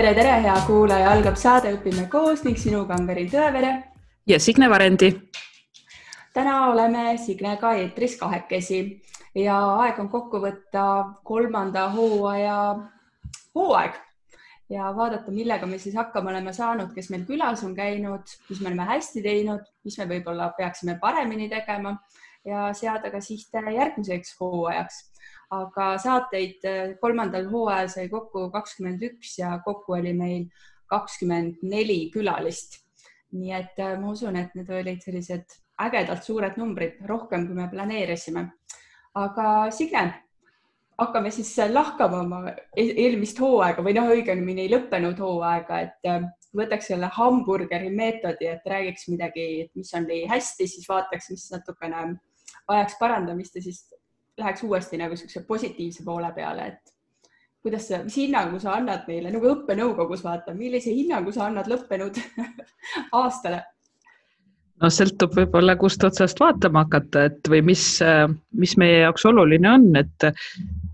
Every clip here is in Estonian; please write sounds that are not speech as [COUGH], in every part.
tere, tere, hea kuulaja, algab saade Õpime koos ning sinuga on Karin Tõevere. ja Signe Varendi. täna oleme Signega eetris kahekesi ja aeg on kokku võtta kolmanda hooaja hooaeg ja vaadata, millega me siis hakkama oleme saanud, kes meil külas on käinud, mis me oleme hästi teinud, mis me võib-olla peaksime paremini tegema ja seada ka sihte järgmiseks hooajaks aga saateid äh, kolmandal hooajal sai kokku kakskümmend üks ja kokku oli meil kakskümmend neli külalist. nii et äh, ma usun, et need olid sellised ägedalt suured numbrid, rohkem kui me planeerisime. aga Signe, hakkame siis lahkama oma e-, eelmist hooaega või noh, õigemini lõppenud hooaega, et äh, võtaks selle hamburgeri meetodi, et räägiks midagi, mis on nii hästi, siis vaataks, mis natukene vajaks parandamist ja siis läheks uuesti nagu niisuguse positiivse poole peale, et kuidas sa, mis hinnangu sa annad meile nagu õppenõukogus vaata, millise hinnangu sa annad lõppenud [LAUGHS] aastale? no sõltub võib-olla, kust otsast vaatama hakata, et või mis, mis meie jaoks oluline on, et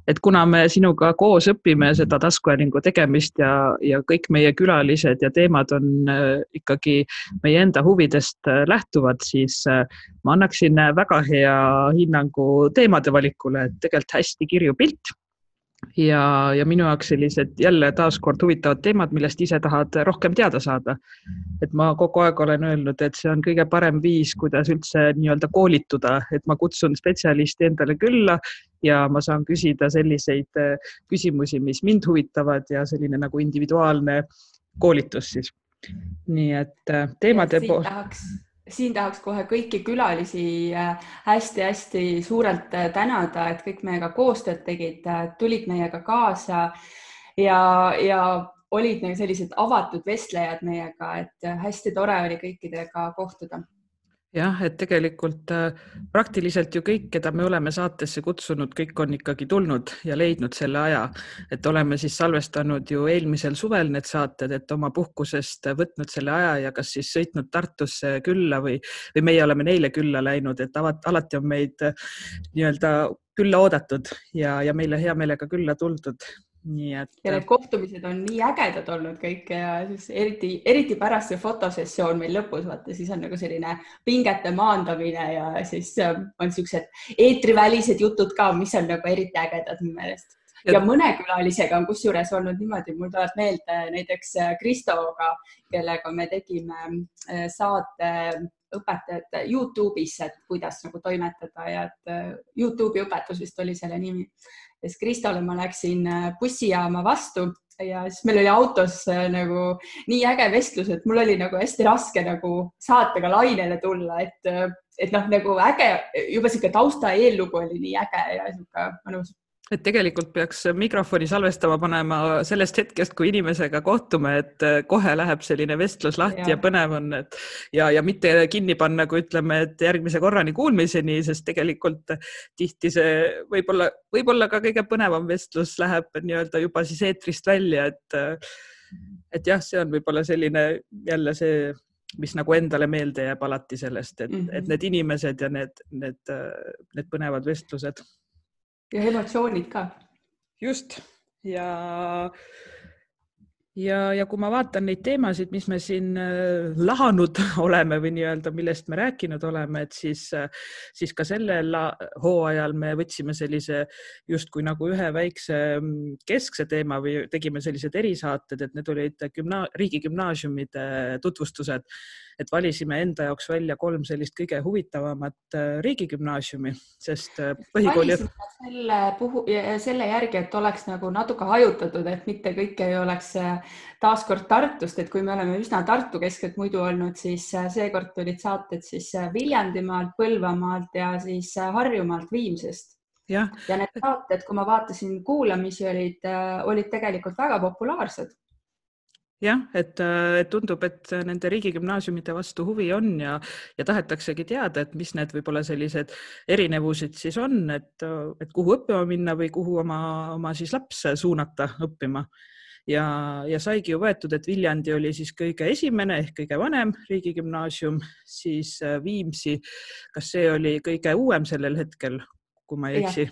et kuna me sinuga koos õpime seda taskuhäälingu tegemist ja, ja kõik meie külalised ja teemad on äh, ikkagi meie enda huvidest äh, lähtuvad, siis äh, ma annaksin väga hea hinnangu teemade valikule, et tegelikult hästi kirju pilt. Ja, ja minu jaoks sellised jälle taaskord huvitavad teemad, millest ise tahad rohkem teada saada. et ma kogu aeg olen öelnud, et see on kõige parem viis, kuidas üldse nii-öelda koolituda, et ma kutsun spetsialisti endale külla ja ma saan küsida selliseid äh, küsimusi, mis mind huvitavad ja selline nagu individuaalne koolitus siis. nii et äh, teemade pool siin tahaks kohe kõiki külalisi hästi-hästi äh, suurelt tänada, et kõik meiega koostööd tegid, tulid meiega kaasa ja, ja olid nagu sellised avatud vestlejad meiega, et hästi tore oli kõikidega kohtuda jah, et tegelikult äh, praktiliselt ju kõik, keda me oleme saatesse kutsunud, kõik on ikkagi tulnud ja leidnud selle aja, et oleme siis salvestanud ju eelmisel suvel need saated, et oma puhkusest võtnud selle aja ja kas siis sõitnud Tartusse külla või, või meie oleme neile külla läinud, et alati on meid äh, nii-öelda külla oodatud ja, ja meile hea meelega külla tuldud nii et. ja need kohtumised on nii ägedad olnud kõik ja siis eriti, eriti pärast see fotosessioon meil lõpus, vaata siis on nagu selline pingete maandamine ja siis ähm, on siuksed eetrivälised jutud ka, mis on nagu eriti ägedad minu meelest. ja mõne külalisega on kusjuures olnud niimoodi, mul tuleb meelde näiteks äh, Kristoga, kellega me tegime äh, saate õpetajate Youtube'is, et kuidas nagu toimetada ja et äh, Youtube'i õpetus vist oli selle nimi. Siis Kristole ma läksin äh, bussijaama vastu ja siis meil oli autos äh, nagu nii äge vestlus, et mul oli nagu hästi raske nagu saatega lainele tulla, et, et noh, nagu äge, juba sihuke tausta eellugu oli nii äge ja sihuke mõnus et tegelikult peaks mikrofoni salvestama panema sellest hetkest, kui inimesega kohtume, et äh, kohe läheb selline vestlus lahti ja, ja põnev on, et ja, ja mitte kinni panna, kui ütleme, et järgmise korrani kuulmiseni, sest tegelikult tihti see võib-olla, võib-olla ka kõige põnevam vestlus läheb nii-öelda juba siis eetrist välja, et et jah, see on võib-olla selline jälle see mis nagu endale meelde jääb alati sellest, et mm, -hmm. et mhm. need inimesed ja need, need, need põnevad vestlused ja emotsioonid ka. just ja ja, ja kui ma vaatan neid teemasid, mis me siin äh, lahanud [LAUGHS] oleme või nii-öelda, millest me rääkinud oleme, et siis, äh, siis ka sellel hooajal me võtsime sellise justkui nagu ühe väikse mm, keskse teema või tegime sellised erisaated, et need olid gümna-, riigigümnaasiumide tutvustused et valisime enda jaoks välja kolm sellist kõige huvitavamat äh, riigigümnaasiumi, sest põhikooli. selle puhu, selle järgi, et oleks nagu natuke hajutatud, et mitte kõik ei oleks äh, taaskord Tartust, et kui me oleme üsna Tartu keskelt muidu olnud, siis seekord tulid saated siis Viljandimaalt, Põlvamaalt ja siis Harjumaalt, Viimsist ja, need saated, kui ma vaatasin kuulamisi, olid, olid tegelikult väga populaarsed. Jah, et, äh, et tundub, et nende riigigümnaasiumide vastu huvi on ja, ja tahetaksegi teada, et mis need võib-olla sellised erinevused siis on, et, et kuhu õppima minna või kuhu oma, oma siis laps suunata õppima. Ja, ja saigi ju võetud, et Viljandi oli siis kõige esimene ehk kõige vanem riigigümnaasium, siis äh, Viimsi, kas see oli kõige uuem sellel hetkel, kui ma ei eksi?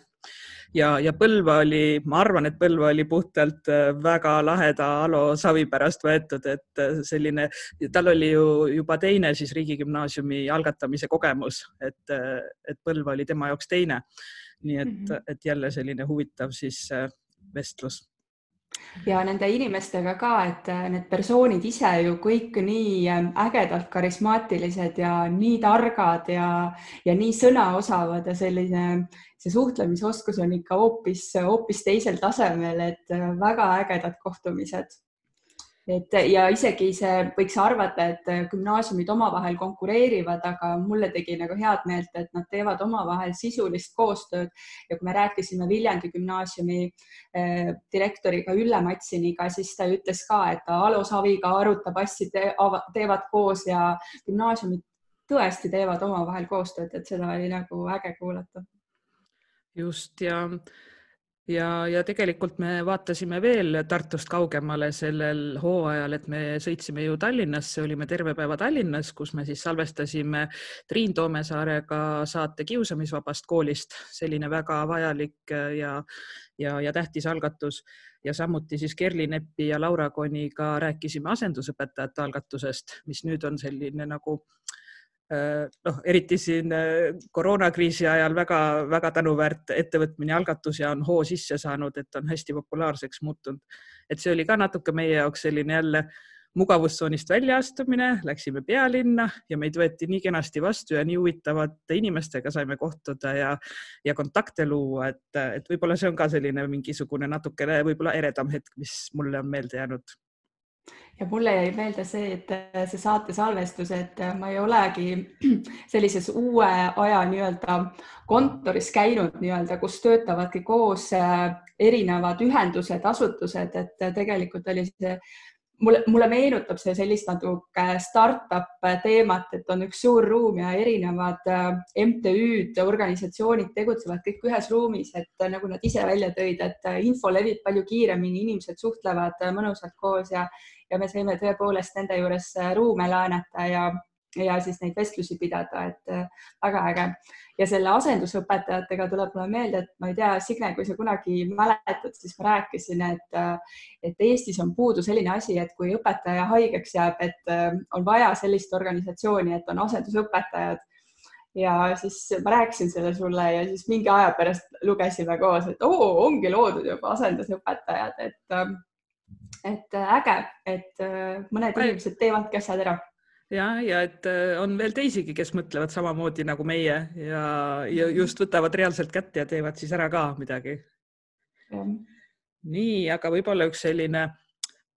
ja, ja Põlva oli, ma arvan, et Põlva oli puhtalt äh, väga laheda Alo Savi pärast võetud, et äh, selline, tal oli ju juba teine siis riigigümnaasiumi algatamise kogemus, et, et Põlva oli tema jaoks teine. nii et mm, -hmm. et jälle selline huvitav siis vestlus ja nende inimestega ka, et need persoonid ise ju kõik nii ägedalt karismaatilised ja nii targad ja, ja nii sõnaosavad ja selline see suhtlemisoskus on ikka hoopis, hoopis teisel tasemel, et äh, väga ägedad kohtumised. Et ja isegi see võiks arvata, et äh, gümnaasiumid omavahel konkureerivad, aga mulle tegi nagu head meelt, et nad teevad omavahel sisulist koostööd. Ja kui me rääkisime Viljandi gümnaasiumi eh, direktoriga Ülle Matsiniga, siis ta ütles ka, et ta Alo Saviga arutab asju te, teevad koos ja gümnaasiumid tõesti teevad omavahel koostööd, et seda oli nagu äge kuulata. Just ja, ja, ja tegelikult me vaatasime veel Tartust kaugemale sellel hooajal, et me sõitsime ju Tallinnasse, olime terve päeva Tallinnas, kus me siis salvestasime Triin Toomesaarega saate Kiusamisvabast koolist, selline väga vajalik ja, ja, ja tähtis algatus. Ja samuti siis Kerli Neppi ja Laura Koniga rääkisime asendusõpetajate algatusest, mis nüüd on selline nagu äh, Äh, noh, eriti siin äh, koroonakriisi ajal väga-väga tänuväärt ettevõtmine, algatus ja on hoo sisse saanud, et on hästi populaarseks muutunud. et see oli ka natuke meie jaoks selline jälle mugavustsoonist väljaastumine, läksime pealinna ja meid võeti nii kenasti vastu ja nii huvitavate inimestega saime kohtuda ja, ja kontakte luua, et, et võib-olla see on ka selline mingisugune natukene võib-olla eredam hetk, mis mulle on meelde jäänud ja mulle jäi meelde see, et äh, see saate salvestus, et äh, ma ei olegi [CLEARS THROAT] sellises uue aja nii-öelda kontoris käinud nii-öelda, kus töötavadki koos äh, erinevad ühendused, asutused, et tegelikult oli see mulle, mulle meenutab see sellist natuke startup teemat, et on üks suur ruum ja erinevad MTÜ-d, organisatsioonid tegutsevad kõik ühes ruumis, et nagu nad ise välja tõid, et info levib palju kiiremini, inimesed suhtlevad mõnusalt koos ja ja me saime tõepoolest nende juures äh, ruume laenata ja, ja siis neid vestlusi pidada, et äh, väga äge. ja selle asendusõpetajatega tuleb mulle meelde, et ma ei tea, Signe, kui sa kunagi mäletad, siis ma rääkisin, et, äh, et Eestis on puudu selline asi, et kui õpetaja haigeks jääb, et on vaja sellist organisatsiooni, et on asendusõpetajad. Ja siis ma rääkisin selle sulle ja siis mingi aja pärast lugesime koos, et oo, ongi loodud juba asendusõpetajad, et et äh, äge, et äh, mõned inimesed teevadki asjad ära ja, ja et äh, on veel teisigi, kes mõtlevad samamoodi nagu meie ja, ja just võtavad reaalselt kätte ja teevad siis ära ka midagi. nii, aga võib-olla üks selline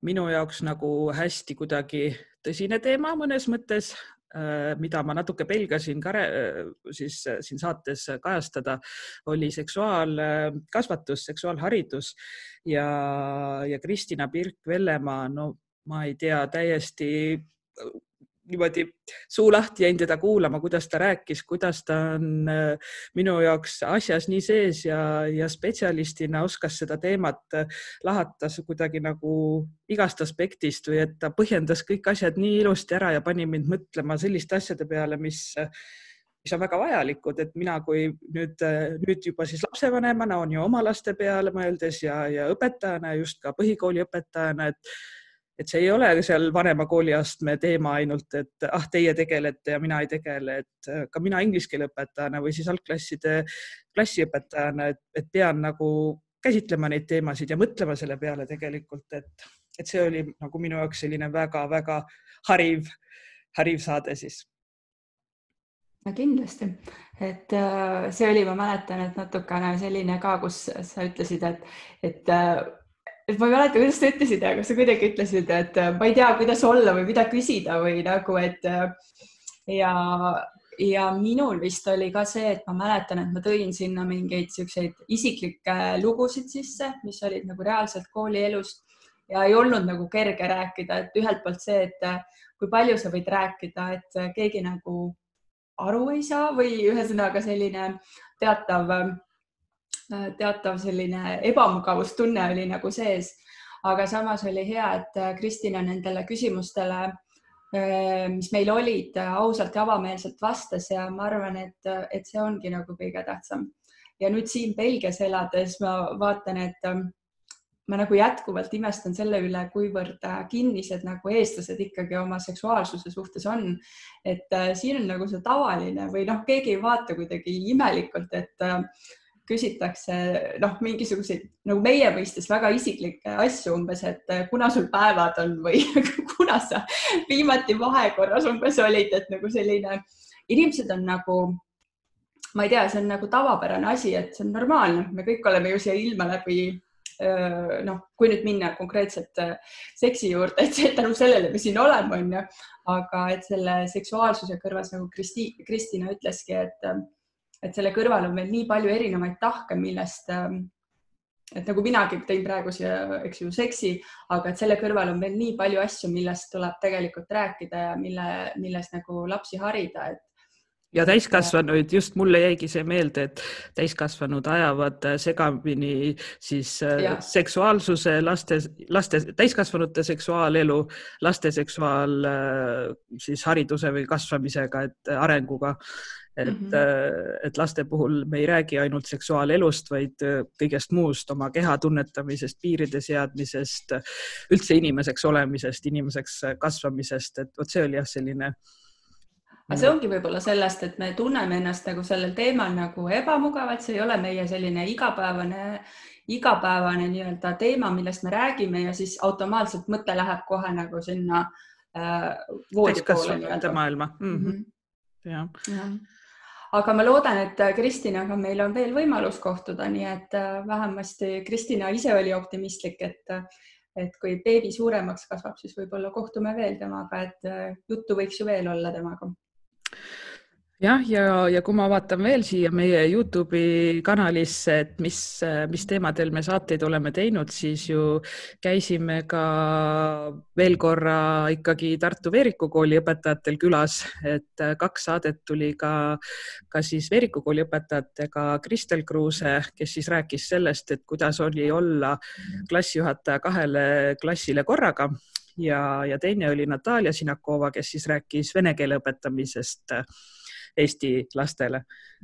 minu jaoks nagu hästi kuidagi tõsine teema mõnes mõttes Äh, mida ma natuke pelgasin ka äh, siis siin saates kajastada, oli seksuaalkasvatus, seksuaalharidus ja, ja Kristina Birk-Vellemaa, no ma ei tea, täiesti niimoodi suu lahti jäin teda kuulama, kuidas ta rääkis, kuidas ta on äh, minu jaoks asjas nii sees ja, ja spetsialistina oskas seda teemat äh, lahatas kuidagi nagu igast aspektist või et ta põhjendas kõik asjad nii ilusti ära ja pani mind mõtlema selliste asjade peale, mis mis on väga vajalikud, et mina kui nüüd, nüüd juba siis lapsevanemana on ju oma laste peale mõeldes ja, ja õpetajana, just ka põhikooli õpetajana, et et see ei ole seal vanema kooliastme teema ainult, et ah, teie tegelete ja mina ei tegele, et äh, ka mina inglise keele õpetajana või siis algklasside klassiõpetajana, et, pean nagu käsitlema neid teemasid ja mõtlema selle peale tegelikult, et, et see oli nagu minu jaoks selline väga-väga hariv, hariv saade siis. No kindlasti, et äh, see oli, ma mäletan, et natukene selline ka, kus sa ütlesid, et, et äh, et ma ei mäleta, kuidas sa ütlesid, aga sa kuidagi ütlesid, et äh, ma ei tea, kuidas olla või mida küsida või nagu, et äh, ja, ja minul vist oli ka see, et ma mäletan, et ma tõin sinna mingeid siukseid isiklikke lugusid sisse, mis olid nagu reaalselt koolielust ja ei olnud nagu kerge rääkida, et ühelt poolt see, et äh, kui palju sa võid rääkida, et keegi nagu aru ei saa või ühesõnaga selline teatav teatav selline ebamugavustunne oli nagu sees, aga samas oli hea, et äh, Kristina nendele küsimustele mis meil olid, ausalt ja avameelselt vastas ja ma arvan, et, et see ongi nagu kõige tähtsam. ja nüüd siin Belgias elades ma vaatan, et ma nagu jätkuvalt imestan selle üle, kuivõrd kinnised nagu eestlased ikkagi oma seksuaalsuse suhtes on. et äh, siin on nagu see tavaline või noh, keegi ei vaata kuidagi imelikult, et äh, küsitakse noh, mingisuguseid nagu meie mõistes väga isiklikke asju umbes, et äh, kuna sul päevad on [LAUGHS] või kuna sa viimati vahekorras umbes olid, et nagu selline, inimesed on nagu ma ei tea, see on nagu tavapärane asi, et see on normaalne, me kõik oleme ju siia ilma läbi noh, kui nüüd minna konkreetselt seksi juurde, et see, tänu sellele me siin oleme, on ju, aga et selle seksuaalsuse kõrvas nagu Kristi, Kristina ütleski, et, et selle kõrval on veel nii palju erinevaid tahke, millest et nagu minagi tõin praegu siia, eks ju, seksi, aga et selle kõrval on veel nii palju asju, millest tuleb tegelikult rääkida ja mille, milles nagu lapsi harida, et ja täiskasvanuid, just mulle jäigi see meelde, et täiskasvanud ajavad äh, segamini siis äh, ja. seksuaalsuse, laste, laste, täiskasvanute seksuaalelu, laste seksuaal äh, siis hariduse või kasvamisega, et arenguga. et mm, -hmm. et laste puhul me ei räägi ainult seksuaalelust, vaid kõigest muust, oma keha tunnetamisest, piiride seadmisest, üldse inimeseks olemisest, inimeseks kasvamisest, et vot see oli jah, selline äh, aga see ongi võib-olla sellest, et me tunneme ennast nagu sellel teemal nagu ebamugavalt, see ei ole meie selline igapäevane, igapäevane nii-öelda teema, millest me räägime ja siis automaatselt mõte läheb kohe nagu sinna äh, voodi poole. maailma mm. -hmm. jah ja. aga ma loodan, et Kristinaga meil on veel võimalus kohtuda, nii et äh, vähemasti Kristina ise oli optimistlik, et et kui beebi suuremaks kasvab, siis võib-olla kohtume veel temaga, et äh, juttu võiks ju veel olla temaga jah, ja, ja, ja kui ma vaatan veel siia meie Youtube'i kanalisse, et mis, mis teemadel me saateid oleme teinud, siis ju käisime ka veel korra ikkagi Tartu Veeriku kooli õpetajatel külas, et kaks saadet tuli ka, ka siis Veeriku kooli õpetajatega Kristel Kruuse, kes siis rääkis sellest, et kuidas oli olla klassijuhataja kahele klassile korraga ja, ja teine oli Natalja Sinakova, kes siis rääkis vene keele õpetamisest Eesti lastele.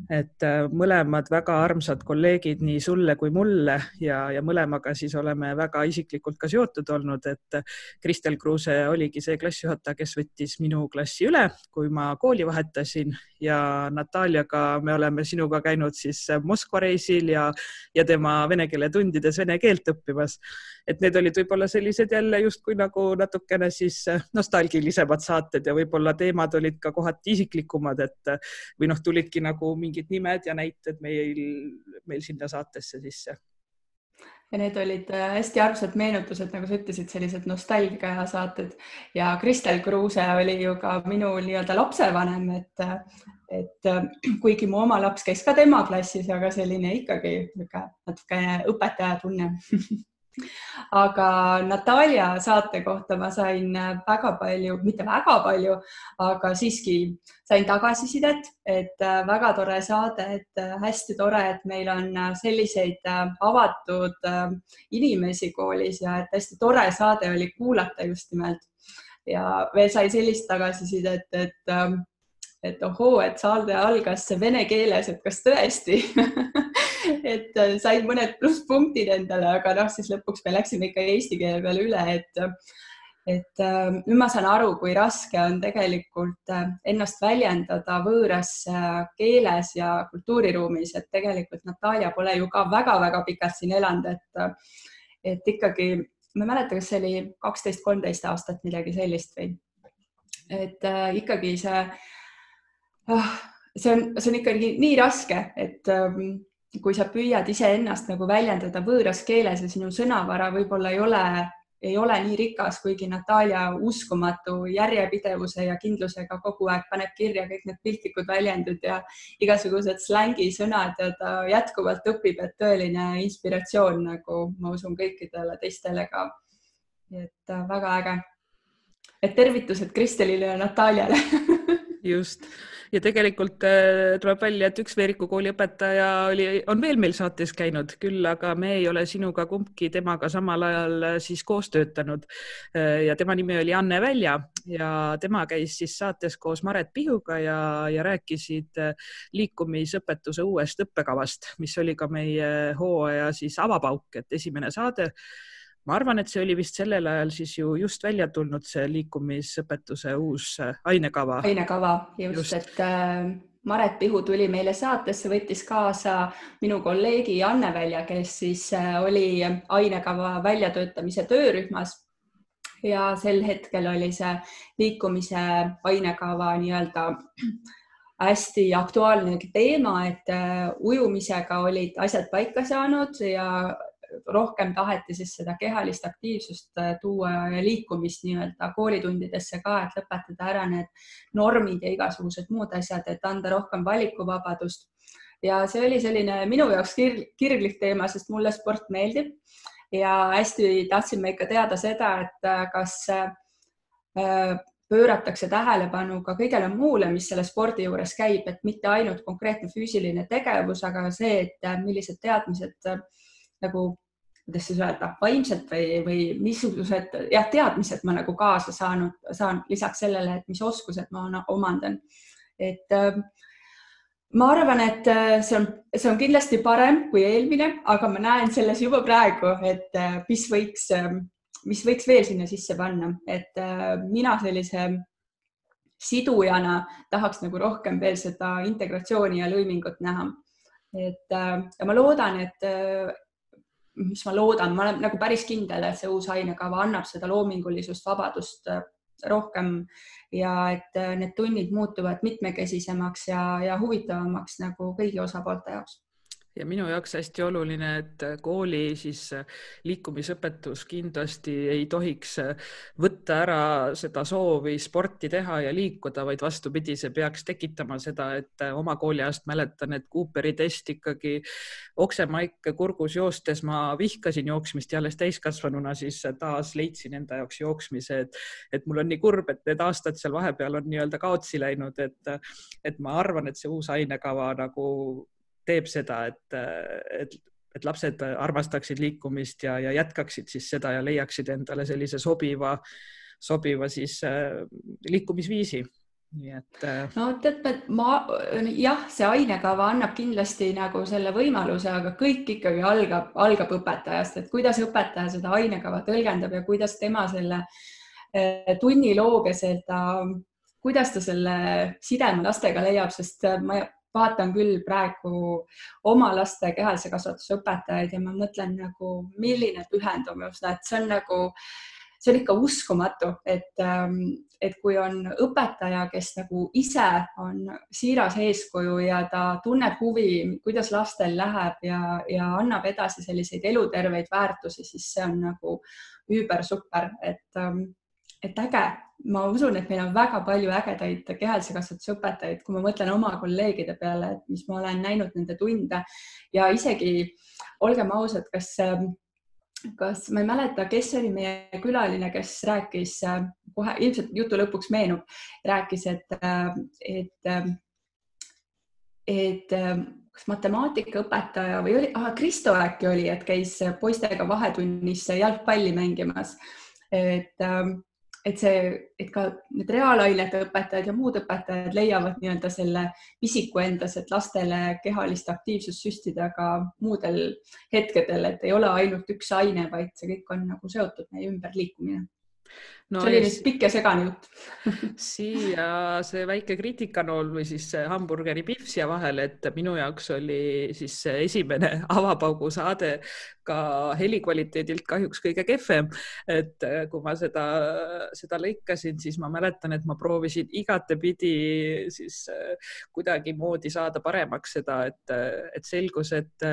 et äh, mõlemad väga armsad kolleegid nii sulle kui mulle ja, ja mõlemaga siis oleme väga isiklikult ka seotud olnud, et Kristel Kruuse oligi see klassijuhataja, kes võttis minu klassi üle, kui ma kooli vahetasin ja Nataljaga me oleme sinuga käinud siis Moskva reisil ja, ja tema vene keele tundides vene keelt õppimas. et need olid võib-olla sellised jälle justkui nagu natukene siis nostalgilisemad saated ja võib-olla teemad olid ka kohati isiklikumad, et või noh, tulidki nagu mingid nimed ja näited meil, meil sinna saatesse sisse ja need olid äh, hästi armsad meenutused, nagu sa ütlesid, sellised nostalgiasaated ja Kristel Kruuse oli ju ka minu nii-öelda lapsevanem, et, et äh, kuigi mu oma laps käis ka tema klassis, aga selline ikkagi niisugune natukene õpetaja tunne [LAUGHS] aga Natalja saate kohta ma sain väga palju, mitte väga palju, aga siiski sain tagasisidet, et äh, väga tore saade, et äh, hästi tore, et meil on äh, selliseid avatud inimesi koolis ja et hästi tore saade oli kuulata just nimelt. ja veel sai sellist tagasisidet, et et ohoo, et saade algas vene keeles, et kas tõesti [LAUGHS] et äh, sain mõned plusspunktid endale, aga noh, siis lõpuks me läksime ikka eesti keele peale üle, et et äh, nüüd ma saan aru, kui raske on tegelikult äh, ennast väljendada võõras keeles ja kultuuriruumis, et tegelikult Natalja pole ju ka väga-väga pikalt siin elanud, et et ikkagi, ma ei mäleta, kas see oli kaksteist, kolmteist aastat, midagi sellist või et äh, ikkagi see äh,, see on, see on ikkagi nii raske, et ähm, kui sa püüad iseennast nagu väljendada võõras keeles ja sinu sõnavara võib-olla ei ole, ei ole nii rikas, kuigi Natalja uskumatu järjepidevuse ja kindlusega kogu aeg paneb kirja kõik need piltlikud väljendid ja igasugused slängisõnad ja ta jätkuvalt õpib, et tõeline inspiratsioon nagu ma usun kõikidele teistele ka. et äh, väga äge. et tervitused Kristelile ja Nataljale [LAUGHS] just ja tegelikult äh, tuleb välja, et üks Veeriku kooli õpetaja oli, on veel meil saates käinud, küll aga me ei ole sinuga kumbki temaga samal ajal äh, siis koos töötanud. Äh, ja tema nimi oli Anne Välja ja tema käis siis saates koos Maret Pihuga ja, ja rääkisid liikumisõpetuse uuest õppekavast, mis oli ka meie hooaja siis avapauk, et esimene saade ma arvan, et see oli vist sellel ajal siis ju just välja tulnud see liikumisõpetuse uus äh, ainekava. ainekava just, just., et äh, Maret Pihu tuli meile saatesse, võttis kaasa minu kolleegi Anne Välja, kes siis äh, oli ainekava väljatöötamise töörühmas ja sel hetkel oli see liikumise ainekava nii-öelda hästi aktuaalne teema, et äh, ujumisega olid asjad paika saanud ja rohkem taheti siis seda kehalist aktiivsust äh, tuua ja liikumist nii-öelda koolitundidesse ka, et lõpetada ära need normid ja igasugused muud asjad, et anda rohkem valikuvabadust. ja see oli selline minu jaoks kir kirglik teema, sest mulle sport meeldib ja hästi tahtsime ikka teada seda, et äh, kas äh, pööratakse tähelepanu ka kõigele muule, mis selle spordi juures käib, et mitte ainult konkreetne füüsiline tegevus, aga see, et millised teadmised nagu kuidas siis öelda, vaimselt või, või missugused jah, teadmised ma nagu kaasa saanud, saan lisaks sellele, et mis oskused ma omandan. et äh, ma arvan, et äh, see on, see on kindlasti parem kui eelmine, aga ma näen selles juba praegu, et äh, mis võiks, mis võiks veel sinna sisse panna, et mina sellise sidujana tahaks nagu rohkem veel seda integratsiooni ja lõimingut näha. et ja ma loodan, et, mis ma loodan, ma olen nagu päris kindel, et see uus ainekava annab seda loomingulisust, vabadust äh, rohkem ja et äh, need tunnid muutuvad mitmekesisemaks ja, ja huvitavamaks nagu kõigi osapoolte jaoks ja minu jaoks hästi oluline, et kooli siis liikumisõpetus kindlasti ei tohiks võtta ära seda soovi sporti teha ja liikuda, vaid vastupidi, see peaks tekitama seda, et oma kooliajast mäletan, et Cooperi test ikkagi oksemaik kurgus joostes ma vihkasin jooksmist ja alles täiskasvanuna siis taas leidsin enda jaoks jooksmise, et, et mul on nii kurb, et need aastad seal vahepeal on nii-öelda kaotsi läinud, et, et ma arvan, et see uus ainekava nagu teeb seda, et, et, et lapsed armastaksid liikumist ja, ja jätkaksid siis seda ja leiaksid endale sellise sobiva, sobiva siis äh, liikumisviisi nii et. Äh, no tead, ma jah, see ainekava annab kindlasti nagu selle võimaluse, aga kõik ikkagi algab, algab õpetajast, et kuidas õpetaja seda ainekava tõlgendab ja kuidas tema selle äh, tunni loob ja seda, kuidas ta selle sideme lastega leiab, sest ma vaatan küll praegu oma laste kehalise kasvatuse õpetajaid ja ma mõtlen nagu, milline pühendumus, et see on nagu, see on ikka uskumatu, et, ähm, et kui on õpetaja, kes nagu ise on siiras eeskuju ja ta tunneb huvi, kuidas lastel läheb ja, ja annab edasi selliseid eluterveid väärtusi, siis see on nagu üüber super, et, ähm, et äge ma usun, et meil on väga palju ägedaid kehalise kasvatuse õpetajaid, kui ma mõtlen oma kolleegide peale, et mis ma olen näinud nende tunde ja isegi olgem ausad, kas, kas ma ei mäleta, kes oli meie külaline, kes rääkis kohe ilmselt jutu lõpuks meenub, rääkis, et, et, et kas matemaatikaõpetaja või oli ah,, Kristo äkki oli, et käis poistega vahetunnis jalgpalli mängimas. et et see, et ka need reaalainete õpetajad ja muud õpetajad leiavad nii-öelda selle pisiku endas, et lastele kehalist aktiivsust süstida ka muudel hetkedel, et ei ole ainult üks aine, vaid see kõik on nagu seotud meie ümber liikumine no, see oli nüüd pikk ja segane jutt [LAUGHS] [LAUGHS] siia see väike kriitikanool või siis hamburgeri pihv siia vahele, et minu jaoks oli siis esimene [LAUGHS] avapaugu saade ka helikvaliteedilt kahjuks kõige kehvem. et kui ma seda, seda lõikasin, siis ma mäletan, et ma proovisin igatepidi siis kuidagimoodi saada paremaks seda, et, et selgus, et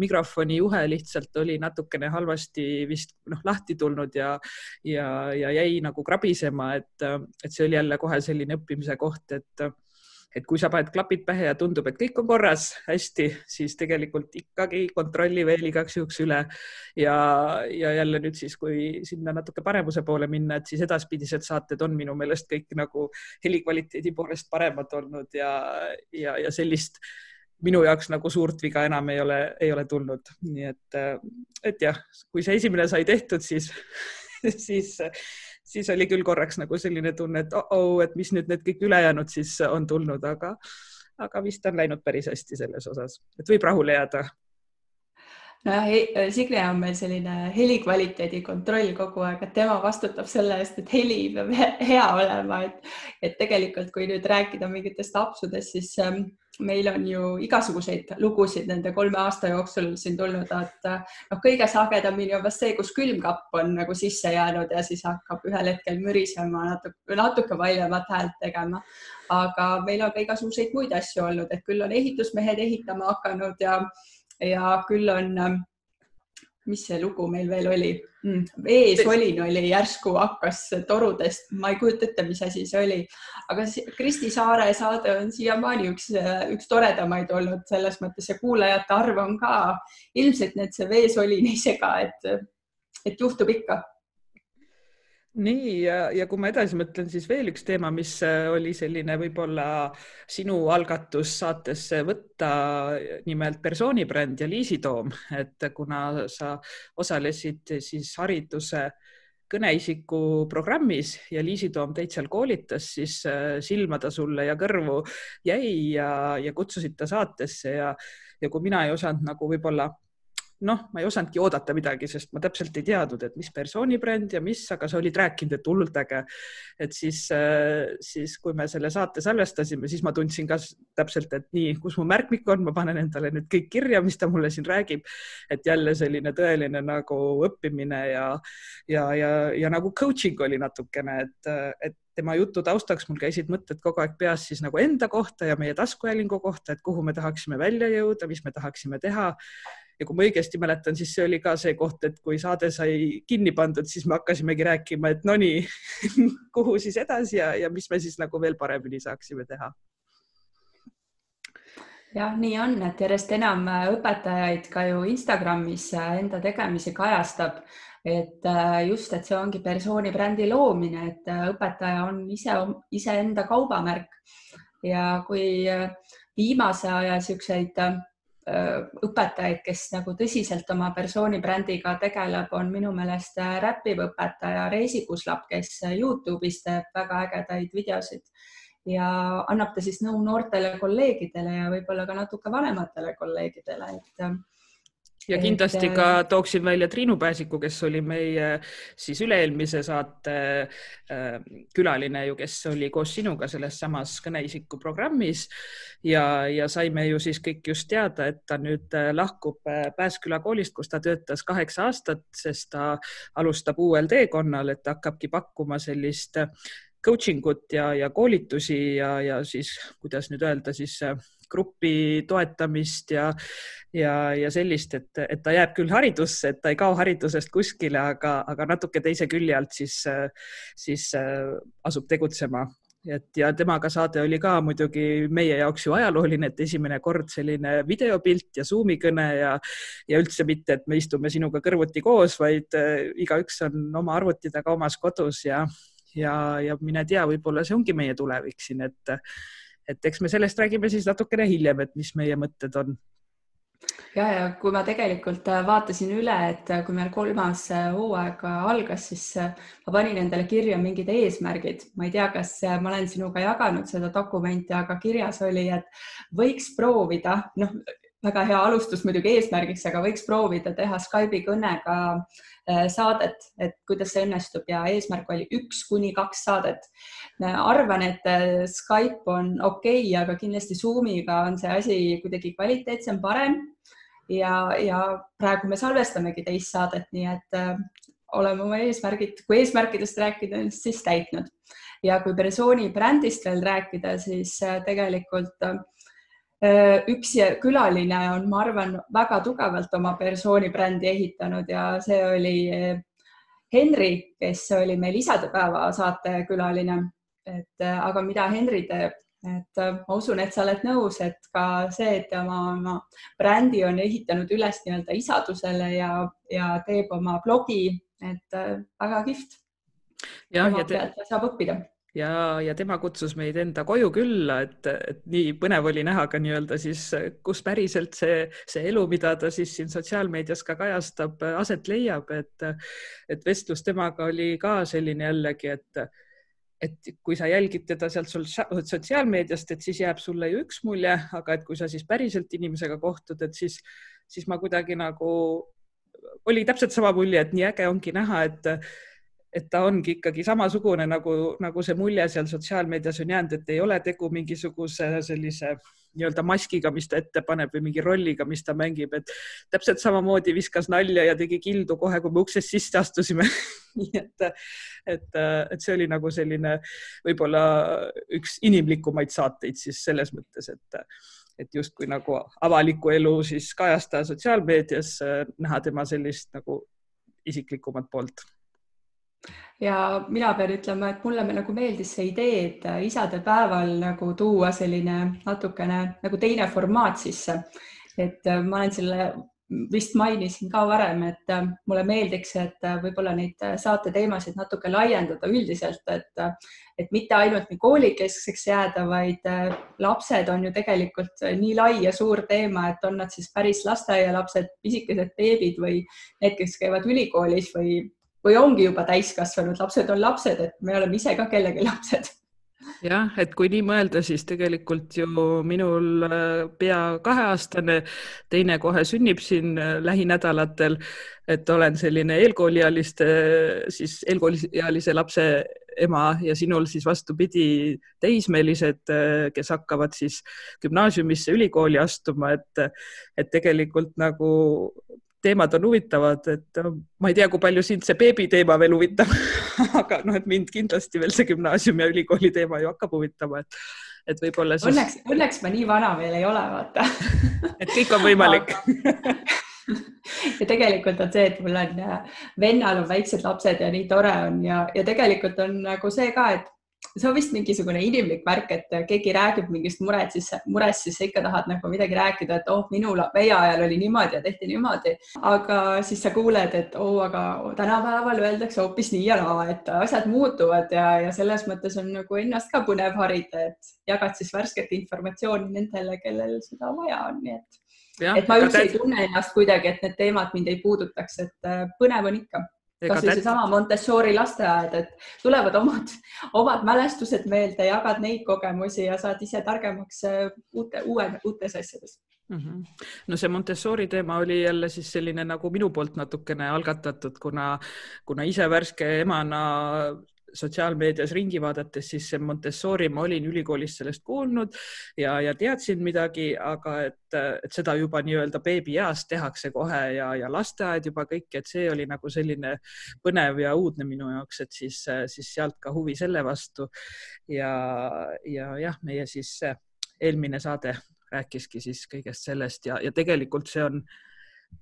mikrofoni juhe lihtsalt oli natukene halvasti vist noh lahti tulnud ja, ja, ja jäi nagu krabisema, et, et see oli jälle kohe selline õppimise koht, et et kui sa paned klapid pähe ja tundub, et kõik on korras, hästi, siis tegelikult ikkagi kontrolli veel igaks juhuks üle. ja, ja jälle nüüd siis, kui sinna natuke paremuse poole minna, et siis edaspidised saated on minu meelest kõik nagu helikvaliteedi poolest paremad olnud ja, ja, ja sellist minu jaoks nagu suurt viga enam ei ole, ei ole tulnud, nii et, et jah, kui see esimene sai tehtud, siis [LAUGHS] siis siis oli küll korraks nagu selline tunne, et oh, -oh et mis nüüd need kõik ülejäänud siis on tulnud, aga, aga vist on läinud päris hästi selles osas, et võib rahule jääda nojah, Signe on meil selline helikvaliteedi kontroll kogu aeg, et tema vastutab selle eest, et heli peab hea olema, et, et tegelikult, kui nüüd rääkida mingitest apsudest, siis ähm, meil on ju igasuguseid lugusid nende kolme aasta jooksul siin tulnud, et noh, kõige sagedamini on vast see, kus külmkapp on nagu sisse jäänud ja siis hakkab ühel hetkel mürisema natuke, natuke valjemat häält tegema. aga meil on ka igasuguseid muid asju olnud, et küll on ehitusmehed ehitama hakanud ja, ja küll on mis see lugu meil veel oli mm,? veesolin oli järsku hakkas torudest, ma ei kujuta ette, mis asi see oli, aga Kristi Saare saade on siiamaani üks, üks toredamaid olnud selles mõttes ja kuulajate arv on ka ilmselt need see veesolin ei sega, et, et juhtub ikka nii ja, ja kui ma edasi mõtlen, siis veel üks teema, mis äh, oli selline võib-olla sinu algatus saatesse võtta, nimelt persoonibränd ja liisitoom, et kuna sa osalesid siis hariduse kõneisiku programmis ja Liisi Toom teid seal koolitas, siis äh, silma ta sulle ja kõrvu jäi ja, ja kutsusid ta saatesse ja, ja kui mina ei osanud nagu võib-olla noh, ma ei osanudki oodata midagi, sest ma täpselt ei teadnud, et mis persoonibränd ja mis, aga sa olid rääkinud, et hullult äge. et siis, äh, siis kui me selle saate salvestasime, siis ma tundsin ka täpselt, et nii, kus mu märkmik on, ma panen endale nüüd kõik kirja, mis ta mulle siin räägib. et jälle selline tõeline nagu õppimine ja, ja, ja, ja nagu coaching oli natukene, et, et tema jutu taustaks mul käisid mõtted kogu aeg peas siis nagu enda kohta ja meie taskuhäälingu kohta, et kuhu me tahaksime välja jõuda, mis me tahaksime teha ja kui ma õigesti mäletan, siis see oli ka see koht, et kui saade sai kinni pandud, siis me hakkasimegi rääkima, et no nii [LAUGHS] kuhu siis edasi ja, ja mis me siis nagu veel paremini saaksime teha. Jah, nii on, et järjest enam õpetajaid ka ju Instagramis enda tegemisi kajastab, et äh, just, et see ongi persooni brändi loomine, et äh, õpetaja on ise, iseenda kaubamärk. Ja kui äh, viimase aja siukseid Äh, õpetajaid, kes nagu tõsiselt oma persooni brändiga tegeleb, on minu meelest äh, räppiv õpetaja Reisi Kuslap, kes äh, Youtube'is teeb väga ägedaid videosid. Ja annab ta siis nõu noortele kolleegidele ja võib-olla ka natuke vanematele kolleegidele, et ja kindlasti et, ka äh, tooksin välja Triinu Pääsiku, kes oli meie siis üle-eelmise saate äh, külaline ju, kes oli koos sinuga selles samas kõneisiku programmis. Ja, ja saime ju siis kõik just teada, et ta nüüd äh, lahkub Pääsküla koolist, kus ta töötas kaheksa aastat, sest ta alustab uuel teekonnal, et hakkabki pakkuma sellist coaching ut ja, ja koolitusi ja, ja siis kuidas nüüd öelda siis grupi toetamist ja, ja, ja sellist, et, et ta jääb küll haridusse, et ta ei kao haridusest kuskile, aga, aga natuke teise külje alt siis, siis äh, asub tegutsema. Et ja temaga saade oli ka muidugi meie jaoks ju ajalooline, et esimene kord selline videopilt ja Zoomi kõne ja, ja üldse mitte, et me istume sinuga kõrvuti koos, vaid äh, igaüks on oma arvuti taga omas kodus ja, ja, ja mine tea, võib-olla see ongi meie tulevik siin, et et eks me sellest räägime siis natukene hiljem, et mis meie mõtted on ja, ja kui ma tegelikult äh, vaatasin üle, et äh, kui meil kolmas äh, hooaeg algas, siis ma panin endale kirja mingid eesmärgid. ma ei tea, kas ma olen sinuga jaganud seda dokumenti, aga kirjas oli, et võiks proovida, noh, väga hea alustus muidugi eesmärgiks, aga võiks proovida teha Skype'i kõnega äh, saadet, et kuidas see õnnestub ja eesmärk oli üks kuni kaks saadet. arvan, et äh, Skype on okei okay,, aga kindlasti Zoomiga on see asi kuidagi kvaliteetsem, parem. ja, ja praegu me salvestamegi teist saadet, nii et äh, oleme oma eesmärgid, kui eesmärkidest rääkida, siis täitnud ja kui persooni brändist veel rääkida, siis tegelikult äh, Äh, üks külaline on, ma arvan, väga tugevalt oma persooni brändi ehitanud ja see oli äh, Henri, kes oli meil isadepäeva saate külaline. et äh, aga mida Henri teeb, et ma usun, et sa oled nõus, et ka see, et oma, oma brändi on ehitanud üles nii-öelda isadusele ja, ja teeb oma blogi, et väga kihvt. jah, ja te... saab õppida ja, ja tema kutsus meid enda koju külla, et, et nii põnev oli näha ka nii-öelda siis, kus päriselt see, see elu, mida ta siis siin sotsiaalmeedias ka kajastab, aset leiab, et, et vestlus temaga oli ka selline jällegi, et et kui sa jälgid teda sealt sotsiaalmeediast, et siis jääb sulle ju üks mulje, aga et kui sa siis päriselt inimesega kohtud, et siis, siis ma kuidagi nagu oli täpselt sama mulje, et nii äge ongi näha, et et ta ongi ikkagi samasugune nagu, nagu see mulje seal sotsiaalmeedias on jäänud, et ei ole tegu mingisuguse sellise nii-öelda maskiga, mis ta ette paneb või mingi rolliga, mis ta mängib, et täpselt samamoodi viskas nalja ja tegi kildu kohe, kui me uksest sisse astusime. [LAUGHS] Nii et, et, et see oli nagu selline võib-olla üks inimlikumaid saateid siis selles mõttes, et et justkui nagu avalikku elu siis kajastada sotsiaalmeedias, näha tema sellist nagu isiklikumat poolt ja mina pean ütlema, et mulle nagu meeldis see idee, et isadepäeval nagu tuua selline natukene nagu teine formaat sisse. et äh, ma olen selle vist mainisin ka varem, et äh, mulle meeldiks, et äh, võib-olla neid saate teemasid natuke laiendada üldiselt, et, et mitte ainult nii koolikeskseks jääda, vaid lapsed on ju tegelikult nii lai ja suur teema, et on nad siis päris lasteaialapsed, pisikesed beebid või need, kes käivad ülikoolis või või ongi juba täiskasvanud, lapsed on lapsed, et me oleme ise ka kellegi lapsed. Jah, et kui nii mõelda, siis tegelikult ju minul äh, pea kaheaastane, teine kohe sünnib siin äh, lähinädalatel, et olen selline eelkooliealiste, siis eelkooliealise lapse ema ja sinul siis vastupidi, teismelised, äh, kes hakkavad siis gümnaasiumisse, ülikooli astuma, et, et tegelikult nagu teemad on huvitavad, et äh, ma ei tea, kui palju sind see beebi teema veel huvitab [LAUGHS] aga noh, et mind kindlasti veel see gümnaasiumi ja ülikooli teema ju hakkab huvitama, et, et võib-olla siis. Õnneks, õnneks ma nii vana veel ei ole, vaata [LAUGHS] et kõik on võimalik [LAUGHS] ja tegelikult on see, et mul on, äh, vennal on väiksed lapsed ja nii tore on ja, ja tegelikult on nagu see ka, et see on vist mingisugune inimlik märk, et keegi räägib mingist muret, siis murest, siis sa ikka tahad nagu midagi rääkida, et oh, minul, meie ajal oli niimoodi ja tehti niimoodi, aga siis sa kuuled, et oo oh,, aga tänapäeval öeldakse hoopis nii ja naa, et asjad muutuvad ja, ja selles mõttes on nagu ennast ka põnev harida, et jagad siis värsket informatsiooni nendele, kellel seda vaja on, nii et et ma üldse ei tunne ennast kuidagi, et need teemad mind ei puudutaks, et äh, põnev on ikka kas või seesama Montessori lasteaed, et tulevad omad, omad mälestused meelde, jagad neid kogemusi ja saad ise targemaks äh, uute, uue, uutes asjades mm. -hmm. no see Montessori teema oli jälle siis selline nagu minu poolt natukene algatatud, kuna, kuna ise värske emana sotsiaalmeedias ringi vaadates, siis see Montessori, ma olin ülikoolis sellest kuulnud ja, ja teadsin midagi, aga et, et seda juba nii-öelda beebieas tehakse kohe ja, ja lasteaed juba kõik, et see oli nagu selline põnev ja uudne minu jaoks, et siis, siis sealt ka huvi selle vastu. ja, ja jah, meie siis eelmine saade rääkiski siis kõigest sellest ja, ja tegelikult see on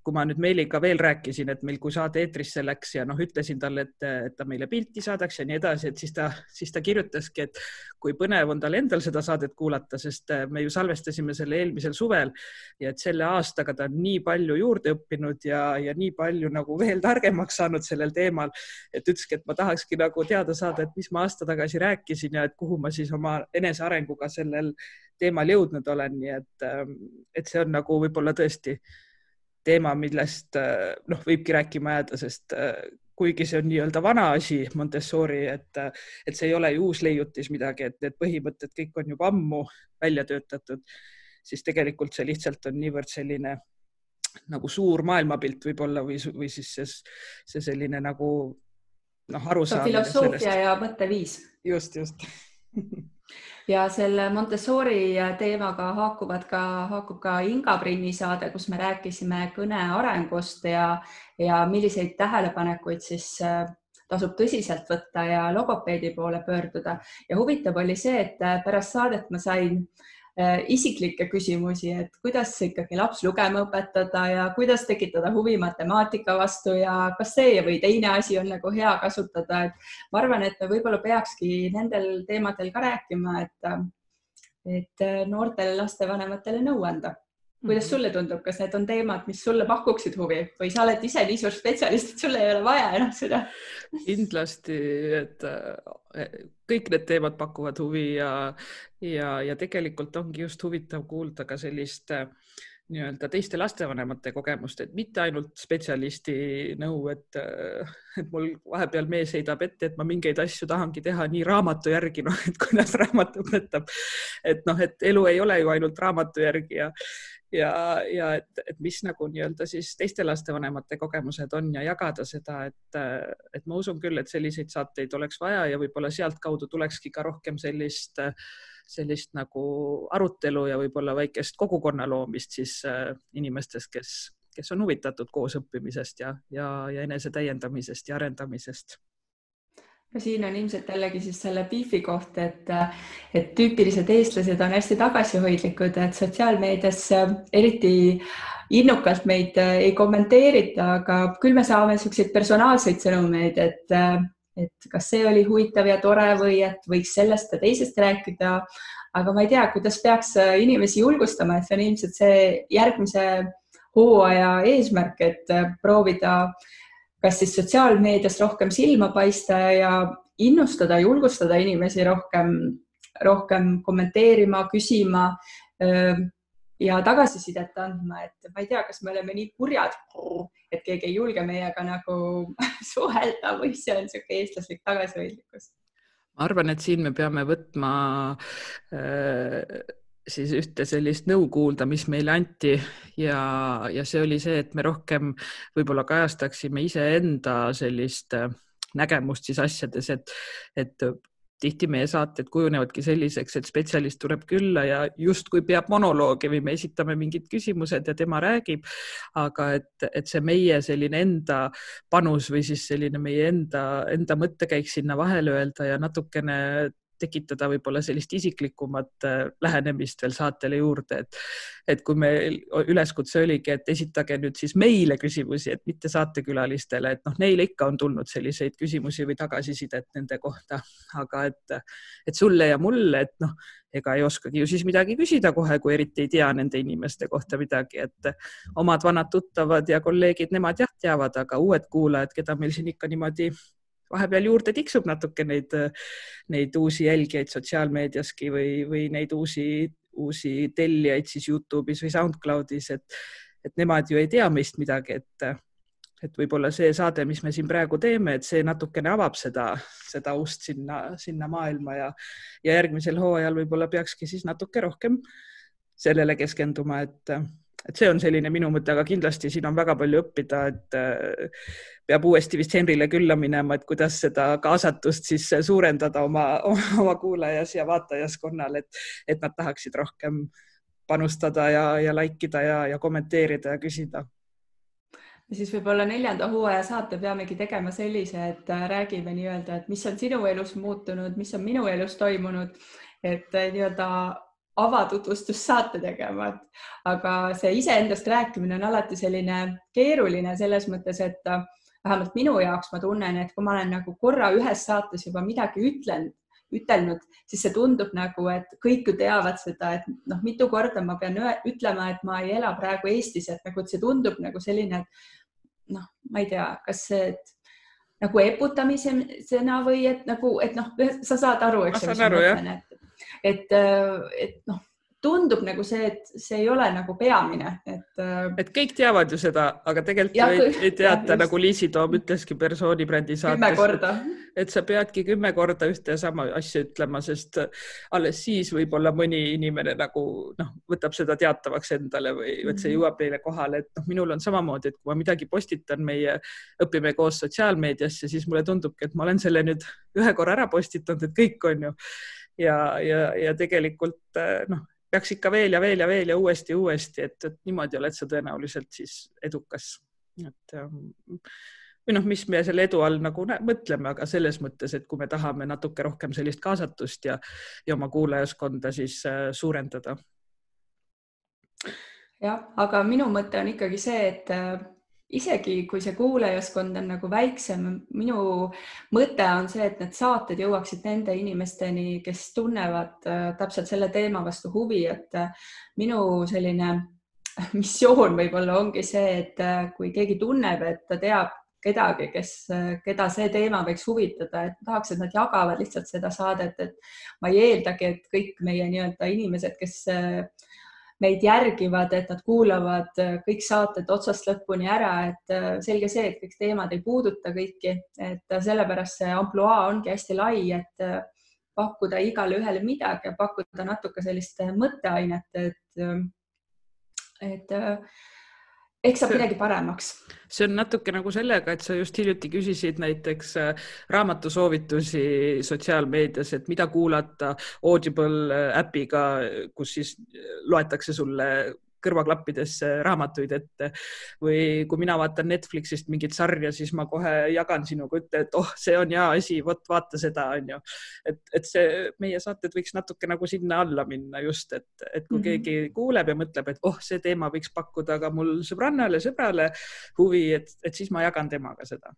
kui ma nüüd Meeliga veel rääkisin, et meil, kui saade eetrisse läks ja noh, ütlesin talle, et, et ta meile pilti saadaks ja nii edasi, et siis ta, siis ta kirjutaski, et kui põnev on tal endal seda saadet kuulata, sest äh, me ju salvestasime selle eelmisel suvel ja et selle aastaga ta on nii palju juurde õppinud ja, ja nii palju nagu veel targemaks saanud sellel teemal, et ütleski, et ma tahakski nagu teada saada, et mis ma aasta tagasi rääkisin ja et kuhu ma siis oma enesearenguga sellel teemal jõudnud olen, nii et, ähm, et see on nagu võib-olla tõesti teema, millest äh, noh, võibki rääkima jääda, sest äh, kuigi see on nii-öelda vana asi, Montessori, et, et see ei ole ju uus leiutis midagi, et need põhimõtted kõik on juba ammu välja töötatud, siis tegelikult see lihtsalt on niivõrd selline nagu suur maailmapilt võib-olla või, või siis see, see selline nagu noh, arusaamine. filosoofia sellest. ja mõtteviis. just, just [LAUGHS] ja selle Montessori teemaga haakuvad ka, haakub ka Inga Prinni saade, kus me rääkisime kõne arengust ja, ja milliseid tähelepanekuid siis äh, tasub tõsiselt võtta ja logopeedi poole pöörduda. ja huvitav oli see, et äh, pärast saadet ma sain äh, Äh, isiklikke küsimusi, et kuidas ikkagi laps lugema õpetada ja kuidas tekitada huvi matemaatika vastu ja kas see või teine asi on nagu hea kasutada, et ma arvan, et me võib-olla peakski nendel teemadel ka rääkima, et et noortele lastevanematele nõu anda kuidas mhm. sulle tundub, kas need on teemad, mis sulle pakuksid huvi või sa oled ise nii suur spetsialist, et sul ei ole vaja enam seda? kindlasti, et eh, kõik need teemad pakuvad huvi ja, ja, ja tegelikult ongi just huvitav kuulda ka sellist äh, nii-öelda teiste lastevanemate kogemust, et mitte ainult spetsialisti nõu, et, et mul vahepeal mees heidab ette, et ma mingeid asju tahangi teha nii raamatu järgi, noh, et kuidas [LAUGHS] raamat õpetab. et noh, et elu ei ole ju ainult raamatu järgi ja, ja, ja et, et mis nagu nii-öelda siis teiste lastevanemate kogemused on ja jagada seda, et, et ma usun küll, et selliseid saateid oleks vaja ja võib-olla sealtkaudu tulekski ka rohkem sellist sellist nagu arutelu ja võib-olla väikest kogukonna loomist siis äh, inimestest, kes, kes on huvitatud koosõppimisest ja, ja, ja enese täiendamisest ja arendamisest no siin on ilmselt jällegi siis selle beefi koht, et, et tüüpilised eestlased on hästi tagasihoidlikud, et sotsiaalmeedias eriti innukalt meid ei kommenteerita, aga küll me saame niisuguseid personaalseid sõnumeid, et et kas see oli huvitav ja tore või et võiks sellest ja teisest rääkida. aga ma ei tea, kuidas peaks äh, inimesi julgustama, et see on ilmselt see järgmise hooaja eesmärk, et äh, proovida kas siis sotsiaalmeedias rohkem silma paista ja innustada, julgustada inimesi rohkem, rohkem kommenteerima, küsima ja tagasisidet andma, et ma ei tea, kas me oleme nii kurjad, et keegi ei julge meiega nagu [LAUGHS] suhelda või see on niisugune eestlaslik tagasihoidlikkus? ma arvan, et siin me peame võtma äh, siis ühte sellist nõu kuulda, mis meile anti ja, ja see oli see, et me rohkem võib-olla kajastaksime iseenda sellist äh, nägemust siis asjades, et, et tihti meie saated kujunevadki selliseks, et spetsialist tuleb külla ja justkui peab monoloogi või me esitame mingid küsimused ja tema räägib. aga et, et see meie selline enda panus või siis selline meie enda, enda mõttekäik sinna vahele öelda ja natukene tekitada võib-olla sellist isiklikumat äh, lähenemist veel saatele juurde, et, et kui meil üleskutse oligi, et esitage nüüd siis meile küsimusi, et mitte saatekülalistele, et noh, neile ikka on tulnud selliseid küsimusi või tagasisidet nende kohta, aga et, et sulle ja mulle, et noh, ega ei oskagi ju siis midagi küsida kohe, kui eriti ei tea nende inimeste kohta midagi, et omad vanad tuttavad ja kolleegid, nemad jah teavad, aga uued kuulajad, keda meil siin ikka niimoodi vahepeal juurde tiksub natuke neid, neid uusi jälgijaid sotsiaalmeediaski või, või neid uusi, uusi tellijaid siis Youtube'is või SoundCloud'is, et, et nemad ju ei tea meist midagi, et, et võib-olla see saade, mis me siin praegu teeme, et see natukene avab seda, seda ust sinna, sinna maailma ja, ja järgmisel hooajal võib-olla peakski siis natuke rohkem sellele keskenduma, et et see on selline minu mõte, aga kindlasti siin on väga palju õppida, et äh, peab uuesti vist Henrile külla minema, et kuidas seda kaasatust siis suurendada oma, [LAUGHS] oma kuulajas ja vaatajaskonnal, et, et nad tahaksid rohkem panustada ja, ja like ida ja, ja kommenteerida ja küsida. Ja siis võib-olla neljanda hooaja saate peamegi tegema sellise, et äh, räägime nii-öelda, et mis on sinu elus muutunud, mis on minu elus toimunud, et äh, nii-öelda avatutvustust saate tegema, et aga see iseendast rääkimine on alati selline keeruline selles mõttes, et äh, vähemalt minu jaoks ma tunnen, et kui ma olen nagu korra ühes saates juba midagi ütlen, ütelnud, siis see tundub nagu, et kõik ju teavad seda, et noh, mitu korda ma pean ütlema, et ma ei ela praegu Eestis, et nagu, et see tundub nagu selline, et noh, ma ei tea, kas see, et nagu eputamisena või et nagu, et noh, sa saad aru, eks ju, mis ma mõtlen, et et, äh, et noh, tundub nagu see, et see ei ole nagu peamine, et. Äh, et kõik teavad ju seda, aga tegelikult ja, ei, ei teata, nagu Liisi Toom ütleski persooni brändi saates. et sa peadki kümme korda ühte ja sama asja ütlema, sest alles siis võib-olla mõni inimene nagu noh, võtab seda teatavaks endale või et see mhm. jõuab neile kohale, et noh, minul on samamoodi, et kui ma midagi postitan meie Õpime koos sotsiaalmeediasse, siis mulle tundubki, et ma olen selle nüüd ühe korra ära postitanud, et kõik on ju ja, ja, ja tegelikult eh, noh, peaks ikka veel ja veel ja veel ja uuesti uuesti, et, et niimoodi oled sa tõenäoliselt siis edukas. et või noh, mis me selle edu all nagu mõtleme, aga selles mõttes, et kui me tahame natuke rohkem sellist kaasatust ja, ja oma kuulajaskonda siis äh, suurendada. jah, aga minu mõte on ikkagi see, et isegi kui see kuulajaskond on nagu väiksem, minu mõte on see, et need saated jõuaksid nende inimesteni, kes tunnevad äh, täpselt selle teema vastu huvi, et äh, minu selline missioon võib-olla ongi see, et äh, kui keegi tunneb, et ta teab kedagi, kes, keda see teema võiks huvitada, et tahaks, et nad jagavad lihtsalt seda saadet, et ma ei eeldagi, et kõik meie nii-öelda inimesed, kes meid järgivad, et nad kuulavad äh, kõik saated otsast lõpuni ära, et äh, selge see, et kõik teemad ei puuduta kõiki, et äh, sellepärast see ampluaa ongi hästi lai, et pakkuda igale ühele midagi ja pakkuda natuke sellist mõtteainet, et, et ehk saab midagi paremaks. see on natuke nagu sellega, et sa just hiljuti küsisid näiteks äh, raamatusoovitusi sotsiaalmeedias, et mida kuulata Audible äh, äpiga, kus siis äh, loetakse sulle kõrvaklappidesse raamatuid ette või kui mina vaatan Netflixist mingit sarja, siis ma kohe jagan sinuga ütle, et oh, see on hea asi, vot vaata seda, onju. et, et see meie saated võiks natuke nagu sinna alla minna just, et, et kui mm -hmm. keegi kuuleb ja mõtleb, et oh, see teema võiks pakkuda ka mul sõbrannale, sõbrale huvi, et, et siis ma jagan temaga seda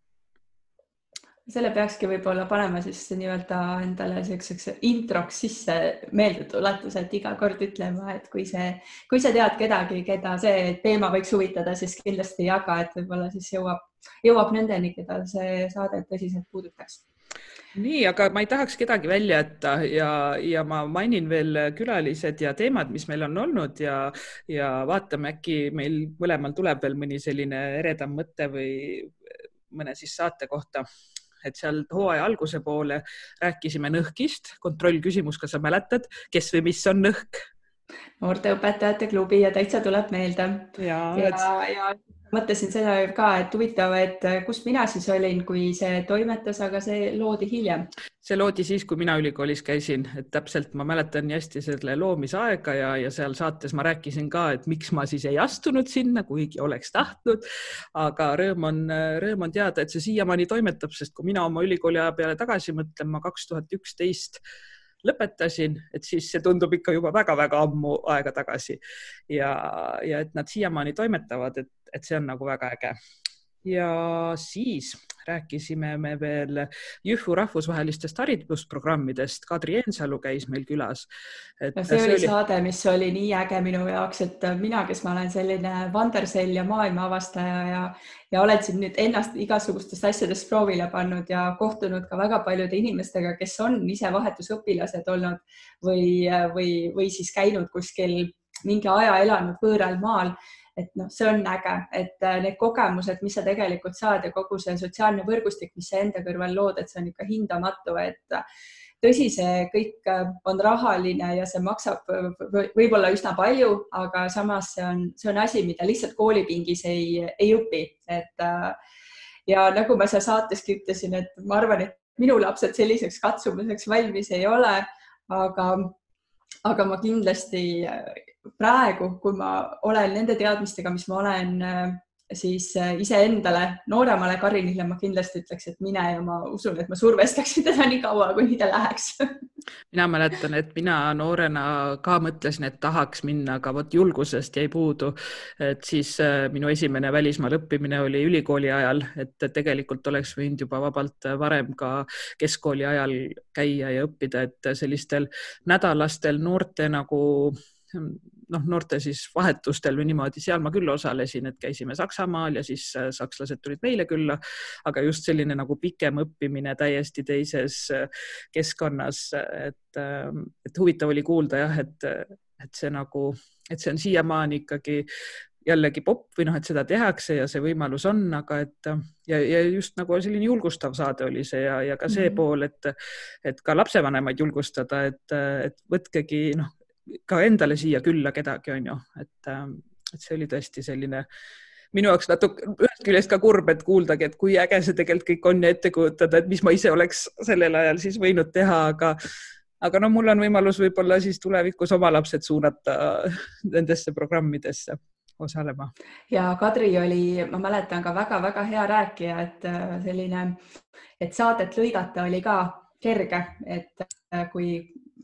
selle peakski võib-olla panema siis nii-öelda endale siukseks introks sisse meeldetuletuse, et iga kord ütlema, et kui see, kui sa tead kedagi, keda see teema võiks huvitada, siis kindlasti jaga, et võib-olla siis jõuab, jõuab nendeni, keda see saade tõsiselt puudutaks. Nii, aga ma ei tahaks kedagi välja jätta ja, ja ma mainin veel külalised ja teemad, mis meil on olnud ja, ja vaatame, äkki meil mõlemal tuleb veel mõni selline eredam mõte või mõne siis saate kohta et seal hooaja alguse poole rääkisime nõhkist, kontrollküsimus, kas sa mäletad, kes või mis on nõhk? Noorteõpetajate klubi ja täitsa tuleb meelde. ja, ja, ja mõtlesin seda ka, et huvitav, et kus mina siis olin, kui see toimetas, aga see loodi hiljem. see loodi siis, kui mina ülikoolis käisin, et täpselt ma mäletan nii hästi selle loomisaega ja, ja seal saates ma rääkisin ka, et miks ma siis ei astunud sinna, kuigi oleks tahtnud. aga rõõm on, rõõm on teada, et see siiamaani toimetab, sest kui mina oma ülikooli aja peale tagasi mõtlen, ma kaks tuhat üksteist lõpetasin, et siis see tundub ikka juba väga-väga ammu aega tagasi ja, ja et nad siiamaani toimetavad, et, et see on nagu väga äge. ja siis rääkisime me veel Jõhvu rahvusvahelistest haridusprogrammidest. Kadri Eensalu käis meil külas. no see oli, oli saade, mis oli nii äge minu jaoks, et mina, kes ma olen selline vandersell ja maailma avastaja ja, ja olen siin nüüd ennast igasugustest asjadest proovile pannud ja kohtunud ka väga paljude inimestega, kes on ise vahetusõpilased olnud või, või, või siis käinud kuskil mingi aja elanud võõral maal et noh, see on äge, et äh, need kogemused, mis sa tegelikult saad ja kogu see sotsiaalne võrgustik, mis sa enda kõrval lood, et see on ikka hindamatu, et äh, tõsi, see kõik äh, on rahaline ja see maksab võib-olla üsna palju, aga samas see on, see on asi, mida lihtsalt koolipingis ei, ei õpi, et ja nagu ma seal saateski ütlesin, et ma arvan, et minu lapsed selliseks katsumuseks valmis ei ole, aga, aga ma kindlasti praegu, kui ma olen nende teadmistega, mis ma olen äh, siis äh, iseendale, nooremale Karinile ma kindlasti ütleks, et mine ja ma usun, et ma survestaksin teda nii kaua, kuni ta läheks [LAUGHS] mina mäletan, et mina noorena ka mõtlesin, et tahaks minna, aga vot julgusest jäi puudu. et siis äh, minu esimene välismaal õppimine oli ülikooli ajal, et tegelikult oleks võinud juba vabalt varem ka keskkooli ajal käia ja õppida, et sellistel nädalastel noorte nagu noh, noorte siis vahetustel või niimoodi, seal ma küll osalesin, et käisime Saksamaal ja siis äh, sakslased tulid meile külla. aga just selline nagu pikem õppimine täiesti teises äh, keskkonnas, et, ähm, et huvitav oli kuulda jah, et, et see nagu, et see on siiamaani ikkagi jällegi popp või noh, et seda tehakse ja see võimalus on, aga et ja, ja just nagu selline julgustav saade oli see ja, ja ka see mm -hmm. pool, et, et ka lapsevanemaid julgustada, et, et võtkegi noh, ka endale siia külla kedagi, on ju, et, ähm, et see oli tõesti selline minu jaoks natuke ühest küljest ka kurb, et kuuldagi, et kui äge see tegelikult kõik on ja ette kujutada, et mis ma ise oleks sellel ajal siis võinud teha, aga aga no mul on võimalus võib-olla siis tulevikus oma lapsed suunata [LAUGHS] nendesse programmidesse osalema. ja Kadri oli, ma mäletan ka väga-väga hea rääkija, et äh, selline, et saadet lõigata oli ka kerge, et äh, kui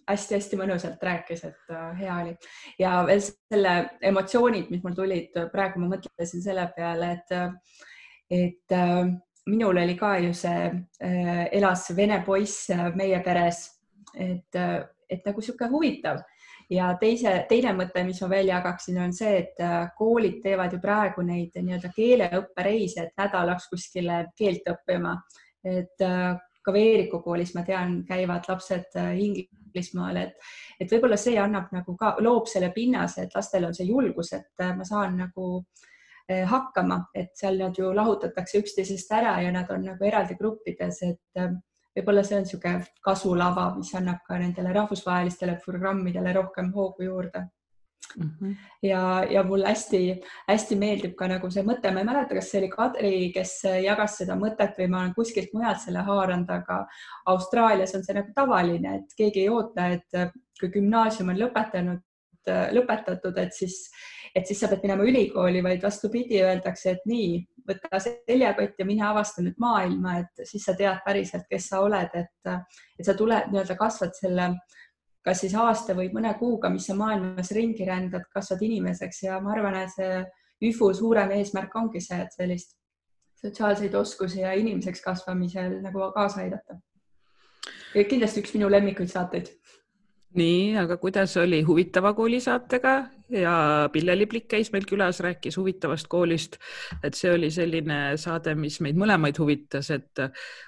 hästi-hästi mõnusalt rääkis, et äh, hea oli. Ja veel selle emotsioonid, mis mul tulid, praegu ma mõtlesin selle peale, et, et äh, minul oli ka ju see, elas vene poiss meie peres, et, et nagu niisugune huvitav. Ja teise, teine mõte, mis ma veel jagaksin, on see, et koolid teevad ju praegu neid nii-öelda keeleõppereise, et nädalaks kuskile keelt õppima, et ka Veeriku koolis ma tean, käivad lapsed äh, Inglismaal, et, et võib-olla see annab nagu ka, loob selle pinnase, et lastel on see julgus, et äh, ma saan nagu äh, hakkama, et seal nad ju lahutatakse üksteisest ära ja nad on nagu eraldi gruppides, et võib-olla see on niisugune kasulava, mis annab ka nendele rahvusvahelistele programmidele rohkem hoogu juurde Mm -hmm. ja, ja mulle hästi-hästi meeldib ka nagu see mõte, ma ei mäleta, kas see oli Kadri, kes jagas seda mõtet või ma olen kuskilt mujalt selle haaranud, aga Austraalias on see nagu tavaline, et keegi ei oota, et kui gümnaasium on lõpetanud, lõpetatud, et siis, et siis sa pead minema ülikooli, vaid vastupidi, öeldakse, et nii, võta seljakott ja mine avasta nüüd maailma, et siis sa tead päriselt, kes sa oled, et, et sa tuled nii-öelda kasvad selle kas siis aasta või mõne kuuga, mis sa maailmas ringi rändad, kasvad inimeseks ja ma arvan, et see ÜFU suurem eesmärk ongi see, et sellist sotsiaalseid oskusi ja inimeseks kasvamisel nagu kaasa aidata. kindlasti üks minu lemmikuid saateid nii, aga kuidas oli huvitava kooli saatega ja Pille Liblik käis meil külas, rääkis huvitavast koolist, et see oli selline saade, mis meid mõlemaid huvitas, et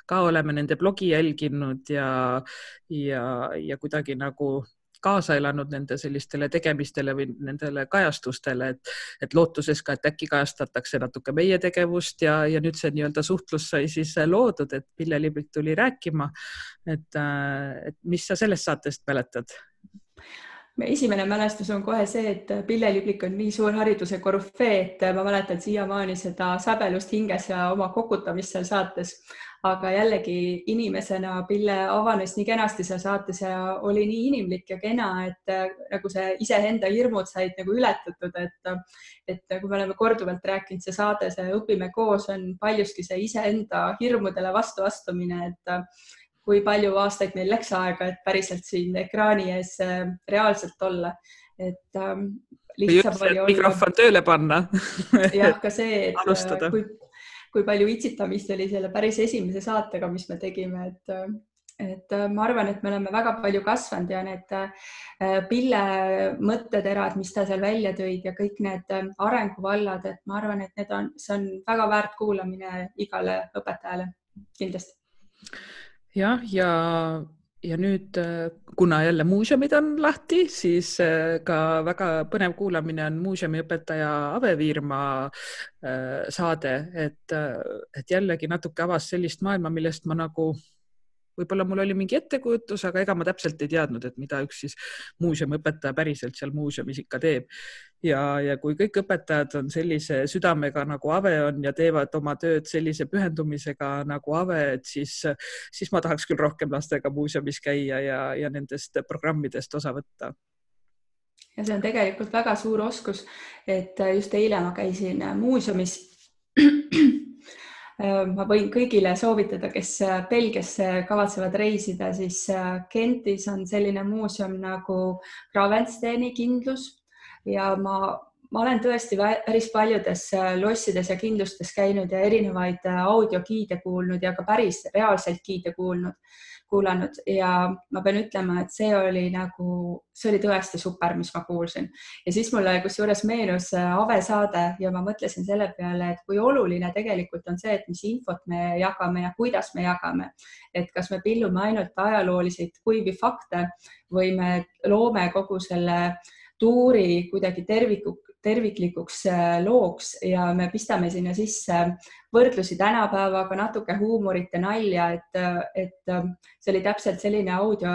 ka oleme nende blogi jälginud ja, ja, ja kuidagi nagu kaasa elanud nende sellistele tegemistele või nendele kajastustele, et, et lootuses ka, et äkki kajastatakse natuke meie tegevust ja, ja nüüd see nii-öelda suhtlus sai siis loodud, et Pille Liblik tuli rääkima. et, et mis sa sellest saatest mäletad? Esimene mälestus on kohe see, et Pille Liblik on nii suur hariduse korüfee, et ma mäletan siiamaani seda säbelust hinges ja oma kokutamist seal saates. Aga jällegi inimesena Pille avanes nii kenasti seal saates ja oli nii inimlik ja kena, et äh, nagu see iseenda hirmud said nagu ületatud, et et nagu me oleme korduvalt rääkinud, see saade, see Õpime koos on paljuski see iseenda hirmudele vastu astumine, et äh, kui palju aastaid meil läks aega, et päriselt siin ekraani ees äh, reaalselt olla, et ähm, lihtsam oli olla. mikrofon tööle panna [LAUGHS] jah, ka see, et kui kui palju itsitamist oli selle päris esimese saatega, mis me tegime, et et ma arvan, et me oleme väga palju kasvanud ja need äh, Pille mõtteterad, mis ta seal välja tõid ja kõik need äh, arenguvallad, et ma arvan, et need on, see on väga väärt kuulamine igale õpetajale kindlasti. Jah, ja, ja ja nüüd, äh, kuna jälle muuseumid on lahti, siis äh, ka väga põnev kuulamine on muuseumiõpetaja Ave Viirma äh, saade, et, et jällegi natuke avas sellist maailma, millest ma nagu võib-olla mul oli mingi ettekujutus, aga ega ma täpselt ei teadnud, et mida üks siis muuseumiõpetaja päriselt seal muuseumis ikka teeb. ja, ja kui kõik õpetajad on sellise südamega nagu Ave on ja teevad oma tööd sellise pühendumisega nagu Ave, et siis, siis ma tahaks küll rohkem lastega muuseumis käia ja, ja nendest programmidest osa võtta ja see on tegelikult väga suur oskus, et just eile ma käisin muuseumis ma võin kõigile soovitada, kes äh, Belgiasse kavatsevad reisida, siis äh, Gentis on selline muuseum nagu Gravensteini kindlus. Ja ma, ma olen tõesti päris paljudes lossides ja kindlustes käinud ja erinevaid audiogiide kuulnud ja ka päris reaalselt giide kuulnud kuulanud ja ma pean ütlema, et see oli nagu, see oli tõesti super, mis ma kuulsin. Ja siis mulle kusjuures meenus äh, Ave saade ja ma mõtlesin selle peale, et kui oluline tegelikult on see, et mis infot me jagame ja kuidas me jagame, et kas me pillume ainult ajalooliseid kuivi fakte või me loome kogu selle tuuri kuidagi terviku, terviklikuks äh, looks ja me pistame sinna sisse võrdlusi tänapäevaga, natuke huumorit ja nalja, et, et äh, see oli täpselt selline audio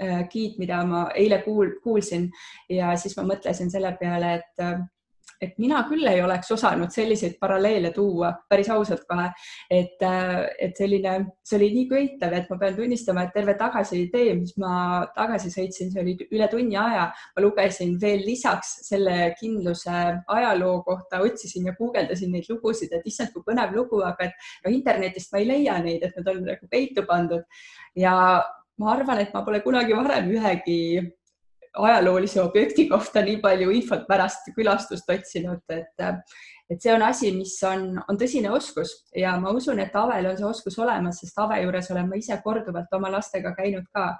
äh, giid, mida ma eile kuul, kuulsin. Ja siis ma mõtlesin selle peale, et et mina küll ei oleks osanud selliseid paralleele tuua, päris ausalt kohe, et, et selline, see oli nii köitev, et ma pean tunnistama, et terve tagasitee, mis ma tagasi sõitsin, see oli üle tunni aja, ma lugesin veel lisaks selle kindluse ajaloo kohta, otsisin ja guugeldasin neid lugusid, et issand, kui põnev lugu, aga et no internetist ma ei leia neid, et need on nagu peitu pandud. Ja ma arvan, et ma pole kunagi varem ühegi ajaloolise objekti kohta nii palju infot pärast külastust otsinud, et, et see on asi, mis on, on tõsine oskus ja ma usun, et Avel on see oskus olemas, sest Ave juures olen ma ise korduvalt oma lastega käinud ka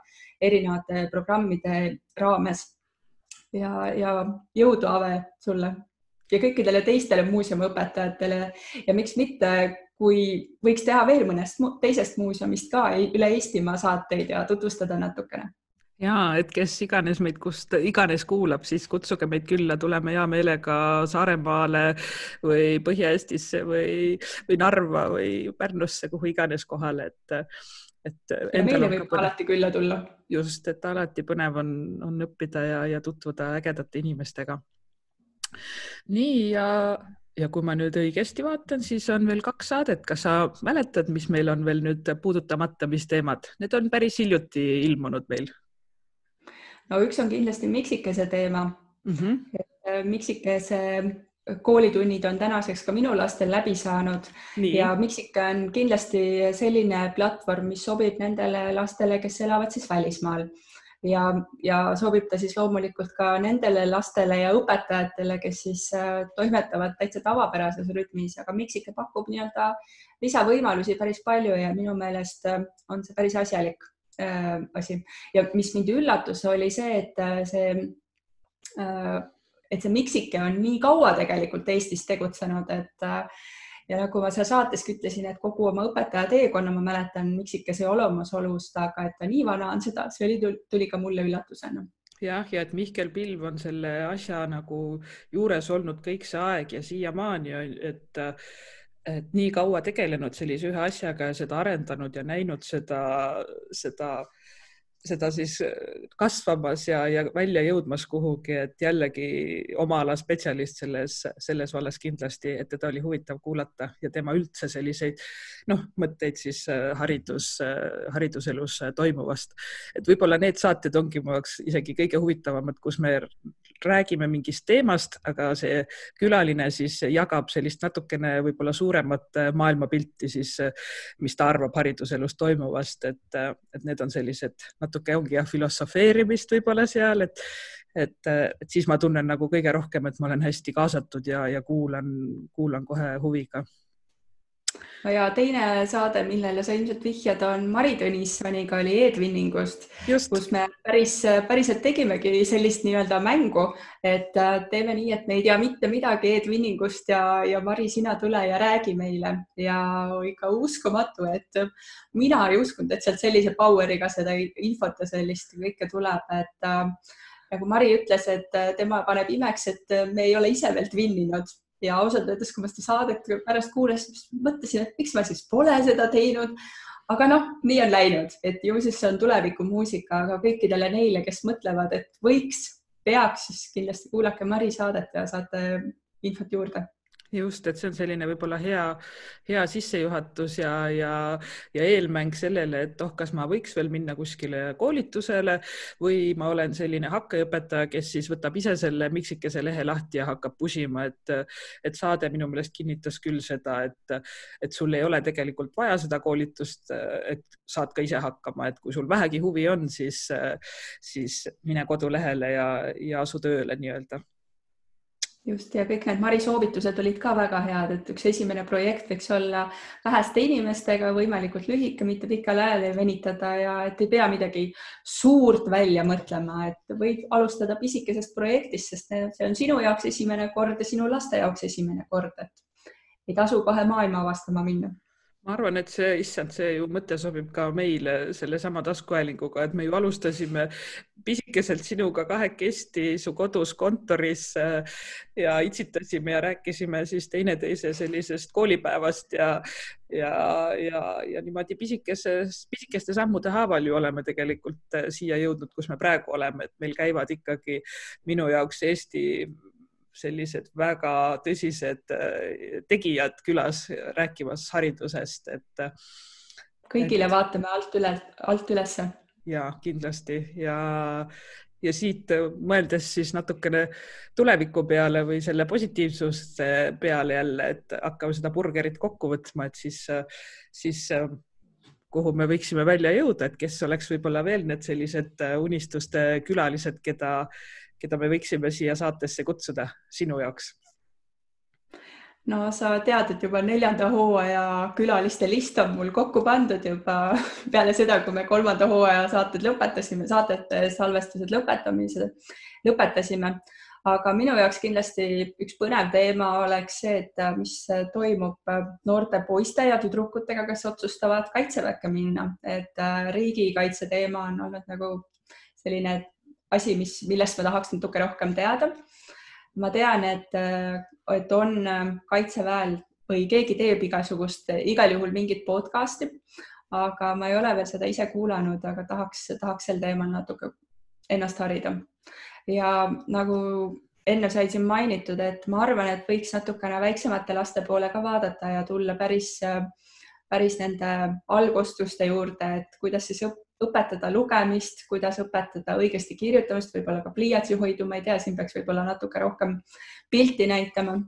erinevate programmide raames. ja, ja jõudu, Ave, sulle ja kõikidele teistele muuseumiõpetajatele ja miks mitte, kui võiks teha veel mõnest teisest muuseumist ka üle Eestimaa saateid ja tutvustada natukene ja et kes iganes meid, kust iganes kuulab, siis kutsuge meid külla, tuleme hea meelega Saaremaale või Põhja-Eestisse või, või Narva või Pärnusse, kuhu iganes kohale, et et. meile võib põnev. alati külla tulla. just, et alati põnev on, on õppida ja, ja tutvuda ägedate inimestega. nii ja, ja kui ma nüüd õigesti vaatan, siis on veel kaks saadet, kas sa mäletad, mis meil on veel nüüd puudutamata, mis teemad, need on päris hiljuti ilmunud meil no üks on kindlasti Miksikese teema mm. -hmm. Miksikese koolitunnid on tänaseks ka minu lastel läbi saanud Nii. ja Miksike on kindlasti selline platvorm, mis sobib nendele lastele, kes elavad siis välismaal ja, ja sobib ta siis loomulikult ka nendele lastele ja õpetajatele, kes siis äh, toimetavad täitsa tavapärases rütmis, aga Miksike pakub nii-öelda lisavõimalusi päris palju ja minu meelest äh, on see päris asjalik äh, asi. Ja mis mind üllatus, oli see, et äh, see äh,, et see miksike on nii kaua tegelikult Eestis tegutsenud, et äh, ja nagu ma seal saateski ütlesin, et kogu oma õpetaja teekonna ma mäletan miksikese olemasolust, aga et ta nii vana on, seda, see oli, tuli ka mulle üllatusena. Jah, ja et Mihkel Pilv on selle asja nagu juures olnud kõik see aeg ja siiamaani, et et nii kaua tegelenud sellise ühe asjaga ja seda arendanud ja näinud seda, seda seda siis äh, kasvamas ja, ja välja jõudmas kuhugi, et jällegi oma ala spetsialist selles, selles vallas kindlasti, et teda oli huvitav kuulata ja tema üldse selliseid noh, mõtteid siis äh, haridus, äh, hariduselus toimuvast. et võib-olla need saated ongi mu jaoks isegi kõige huvitavamad, kus me räägime mingist teemast, aga see külaline siis jagab sellist natukene võib-olla suuremat maailmapilti siis, mis ta arvab hariduselus toimuvast, et, et need on sellised natuke natuke ongi jah, filosofeerimist võib-olla seal, et, et, et siis ma tunnen nagu kõige rohkem, et ma olen hästi kaasatud ja, ja kuulan, kuulan kohe huviga no ja teine saade, millele sa ilmselt vihjad, on Mari Tõnissoniga oli e-twinningust, kus me päris, päriselt tegimegi sellist nii-öelda mängu, et äh, teeme nii, et me ei tea mitte midagi e-twinningust ja, ja Mari, sina tule ja räägi meile. Ja ikka uskumatu, et mina ei uskunud, et sealt sellise power'iga seda infot ja sellist kõike tuleb, et äh, nagu Mari ütles, et äh, tema paneb imeks, et me ei ole ise veel twinninud ja ausalt öeldes, kui ma seda saadet pärast kuulasin, siis mõtlesin, et miks ma siis pole seda teinud. aga noh, nii on läinud, et ju siis see on tulevikumuusika, aga kõikidele neile, kes mõtlevad, et võiks, peaks, siis kindlasti kuulake Mari saadet ja saate infot juurde just, et see on selline võib-olla hea, hea sissejuhatus ja, ja, ja eelmäng sellele, et oh, kas ma võiks veel minna kuskile koolitusele või ma olen selline hakkeõpetaja, kes siis võtab ise selle miksikese lehe lahti ja hakkab pusima, et, et saade minu meelest kinnitas küll seda, et, et sul ei ole tegelikult vaja seda koolitust, et saad ka ise hakkama, et kui sul vähegi huvi on, siis, siis mine kodulehele ja, ja asu tööle nii-öelda just ja kõik need Mari soovitused olid ka väga head, et üks esimene projekt võiks olla väheste inimestega, võimalikult lühike, mitte pikal ajal ei venitada ja et ei pea midagi suurt välja mõtlema, et võid alustada pisikesest projektist, sest see on sinu jaoks esimene kord ja sinu laste jaoks esimene kord, et ei tasu kohe maailma avastama minna ma arvan, et see, issand, see ju mõte sobib ka meile sellesama taskuhäälinguga, et me ju alustasime pisikeselt sinuga kahekesti su kodus kontoris äh, ja itsitasime ja rääkisime siis teineteise sellisest koolipäevast ja, ja, ja, ja niimoodi pisikeses, pisikeste sammude haaval ju oleme tegelikult äh, siia jõudnud, kus me praegu oleme, et meil käivad ikkagi minu jaoks Eesti sellised väga tõsised äh, tegijad külas rääkimas haridusest, et. kõigile et... vaatame alt üle, alt ülesse. ja kindlasti ja, ja siit mõeldes siis natukene tuleviku peale või selle positiivsuse peale jälle, et hakkame seda burgerit kokku võtma, et siis, siis kuhu me võiksime välja jõuda, et kes oleks võib-olla veel need sellised äh, unistuste külalised, keda, keda me võiksime siia saatesse kutsuda sinu jaoks? no sa tead, et juba neljanda hooaja külaliste list on mul kokku pandud juba [LAUGHS] peale seda, kui me kolmanda hooaja saated lõpetasime, saadete salvestused lõpetamise, lõpetasime aga minu jaoks kindlasti üks põnev teema oleks see, et äh, mis toimub äh, noorte poiste ja tüdrukutega, kes otsustavad kaitseväkke minna, et äh, riigikaitse teema on olnud nagu selline asi, mis, millest ma tahaks natuke rohkem teada. ma tean, et, et on kaitseväel või keegi teeb igasugust, igal juhul mingit podcast'i, aga ma ei ole veel seda ise kuulanud, aga tahaks, tahaks sel teemal natuke ennast harida ja nagu enne sai siin mainitud, et ma arvan, et võiks natukene väiksemate laste poole ka vaadata ja tulla päris, päris nende algostuste juurde, et kuidas siis õpetada lugemist, kuidas õpetada õigesti kirjutamist, võib-olla ka pliiatsi hoidu, ma ei tea, siin peaks võib-olla natuke rohkem pilti näitama.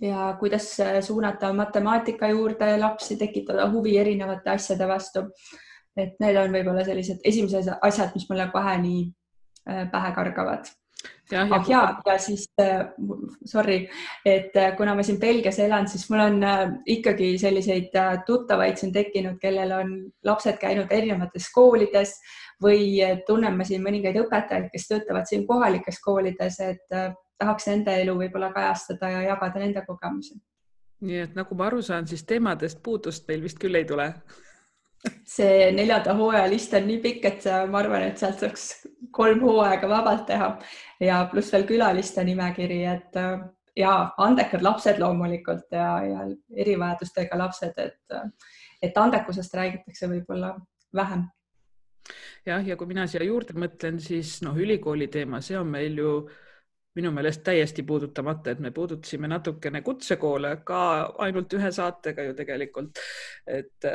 ja kuidas suunata matemaatika juurde lapsi, tekitada huvi erinevate asjade vastu. et need on võib-olla sellised esimesed asjad, mis mulle kohe nii Äh, pähe kargavad. Ah ja, ja, ja siis äh, sorry, et äh, kuna ma siin Belgias elan, siis mul on ikkagi selliseid tuttavaid siin tekkinud, kellel on lapsed käinud erinevates koolides või tunnen ma siin mõningaid õpetajaid, kes töötavad siin kohalikes koolides, et tahaks nende elu võib-olla kajastada ja jagada nende kogemusi. nii et nagu ma aru saan, siis teemadest puudust meil vist küll ei tule see neljanda hooaja list on nii pikk, et ma arvan, et sealt saaks kolm hooaega vabalt teha ja pluss veel külaliste nimekiri, et ja andekad lapsed loomulikult ja, ja erivajadustega lapsed, et, et andekusest räägitakse võib-olla vähem. jah, ja kui mina siia juurde mõtlen, siis noh, ülikooli teema, see on meil ju äh, minu meelest täiesti puudutamata, et me puudutasime natukene kutsekoole ka ainult ühe saatega ju tegelikult, et,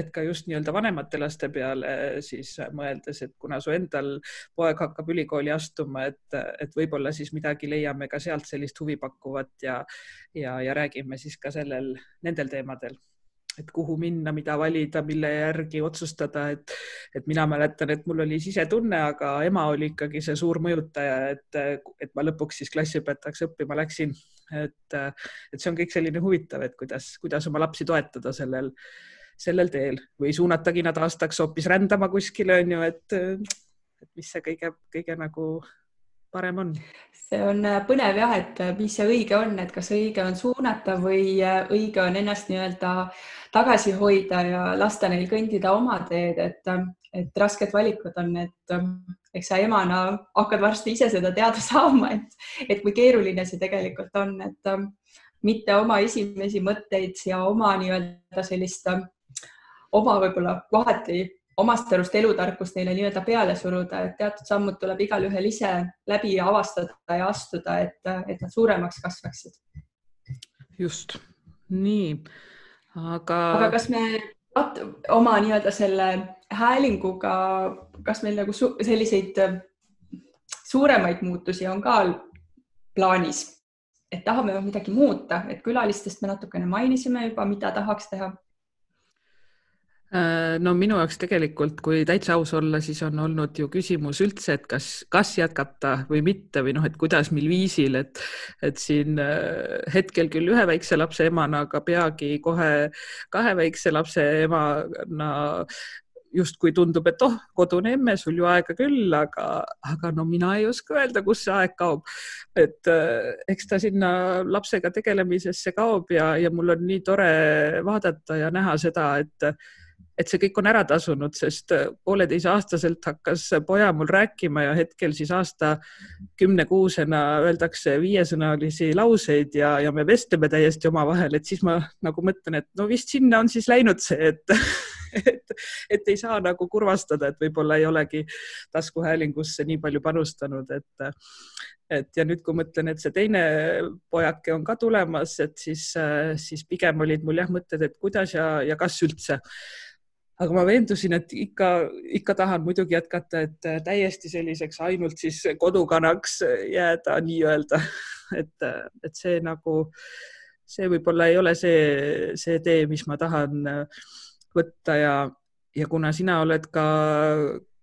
et ka just nii-öelda vanemate laste peale siis mõeldes, et kuna su endal poeg hakkab ülikooli astuma, et, et võib-olla siis midagi leiame ka sealt sellist huvipakkuvat ja, ja, ja räägime siis ka sellel, nendel teemadel et kuhu minna, mida valida, mille järgi otsustada, et, et mina mäletan, et mul oli sisetunne, aga ema oli ikkagi see suur mõjutaja, et, et ma lõpuks siis klassiõpetajaks õppima läksin. et, et see on kõik selline huvitav, et kuidas, kuidas oma lapsi toetada sellel, sellel teel või suunatagi nad aastaks hoopis rändama kuskile, on ju, et, et mis see kõige, kõige nagu parem on? see on äh, põnev jah, et äh, mis see õige on, et kas õige on suunata või äh, õige on ennast nii-öelda tagasi hoida ja lasta neil kõndida oma teed, et, et rasked valikud on, et eks sa emana hakkad varsti ise seda teada [LAUGHS] saama, et, et kui keeruline see tegelikult on, et mitte oma esimesi mõtteid ja oma nii-öelda sellist oma võib-olla kohati omast arust elutarkust neile nii-öelda peale suruda, et teatud sammud tuleb igalühel ise läbi avastada ja astuda, et, et nad suuremaks kasvaksid. just, nii, aga. aga kas me oma nii-öelda selle häälinguga, kas meil nagu su selliseid suuremaid muutusi on ka plaanis, et tahame midagi muuta, et külalistest me natukene mainisime juba, mida tahaks teha Äh, no minu jaoks tegelikult, kui täitsa aus olla, siis on olnud ju küsimus üldse, et kas, kas jätkata või mitte või noh, et kuidas, mil viisil, et, et siin äh, hetkel küll ühe väikse lapse emana, aga peagi kohe kahe väikse lapse emana justkui tundub, et oh, kodune emme, sul ju aega küll, aga, aga no mina ei oska öelda, kus see aeg kaob. et äh, eks ta sinna lapsega tegelemisesse kaob ja, ja mul on nii tore vaadata ja näha seda, et et see kõik on ära tasunud, sest äh, pooleteisaastaselt hakkas poja mul rääkima ja hetkel siis aasta kümnekuusena öeldakse viiesõnalisi lauseid ja, ja me vestleme täiesti omavahel, et siis ma nagu mõtlen, et no vist sinna on siis läinud see, et [LAUGHS] et, et ei saa nagu kurvastada, et võib-olla ei olegi taskuhäälingusse nii palju panustanud, et et ja nüüd, kui mõtlen, et see teine pojake on ka tulemas, et siis, siis pigem olid mul jah mõtted, et kuidas ja, ja kas üldse aga ma veendusin, et ikka, ikka tahan muidugi jätkata, et äh, täiesti selliseks ainult siis kodukanaks jääda nii-öelda, [LAUGHS] et, äh, et see nagu, see võib-olla ei ole see, see tee, mis ma tahan äh, võtta ja, ja kuna sina oled ka,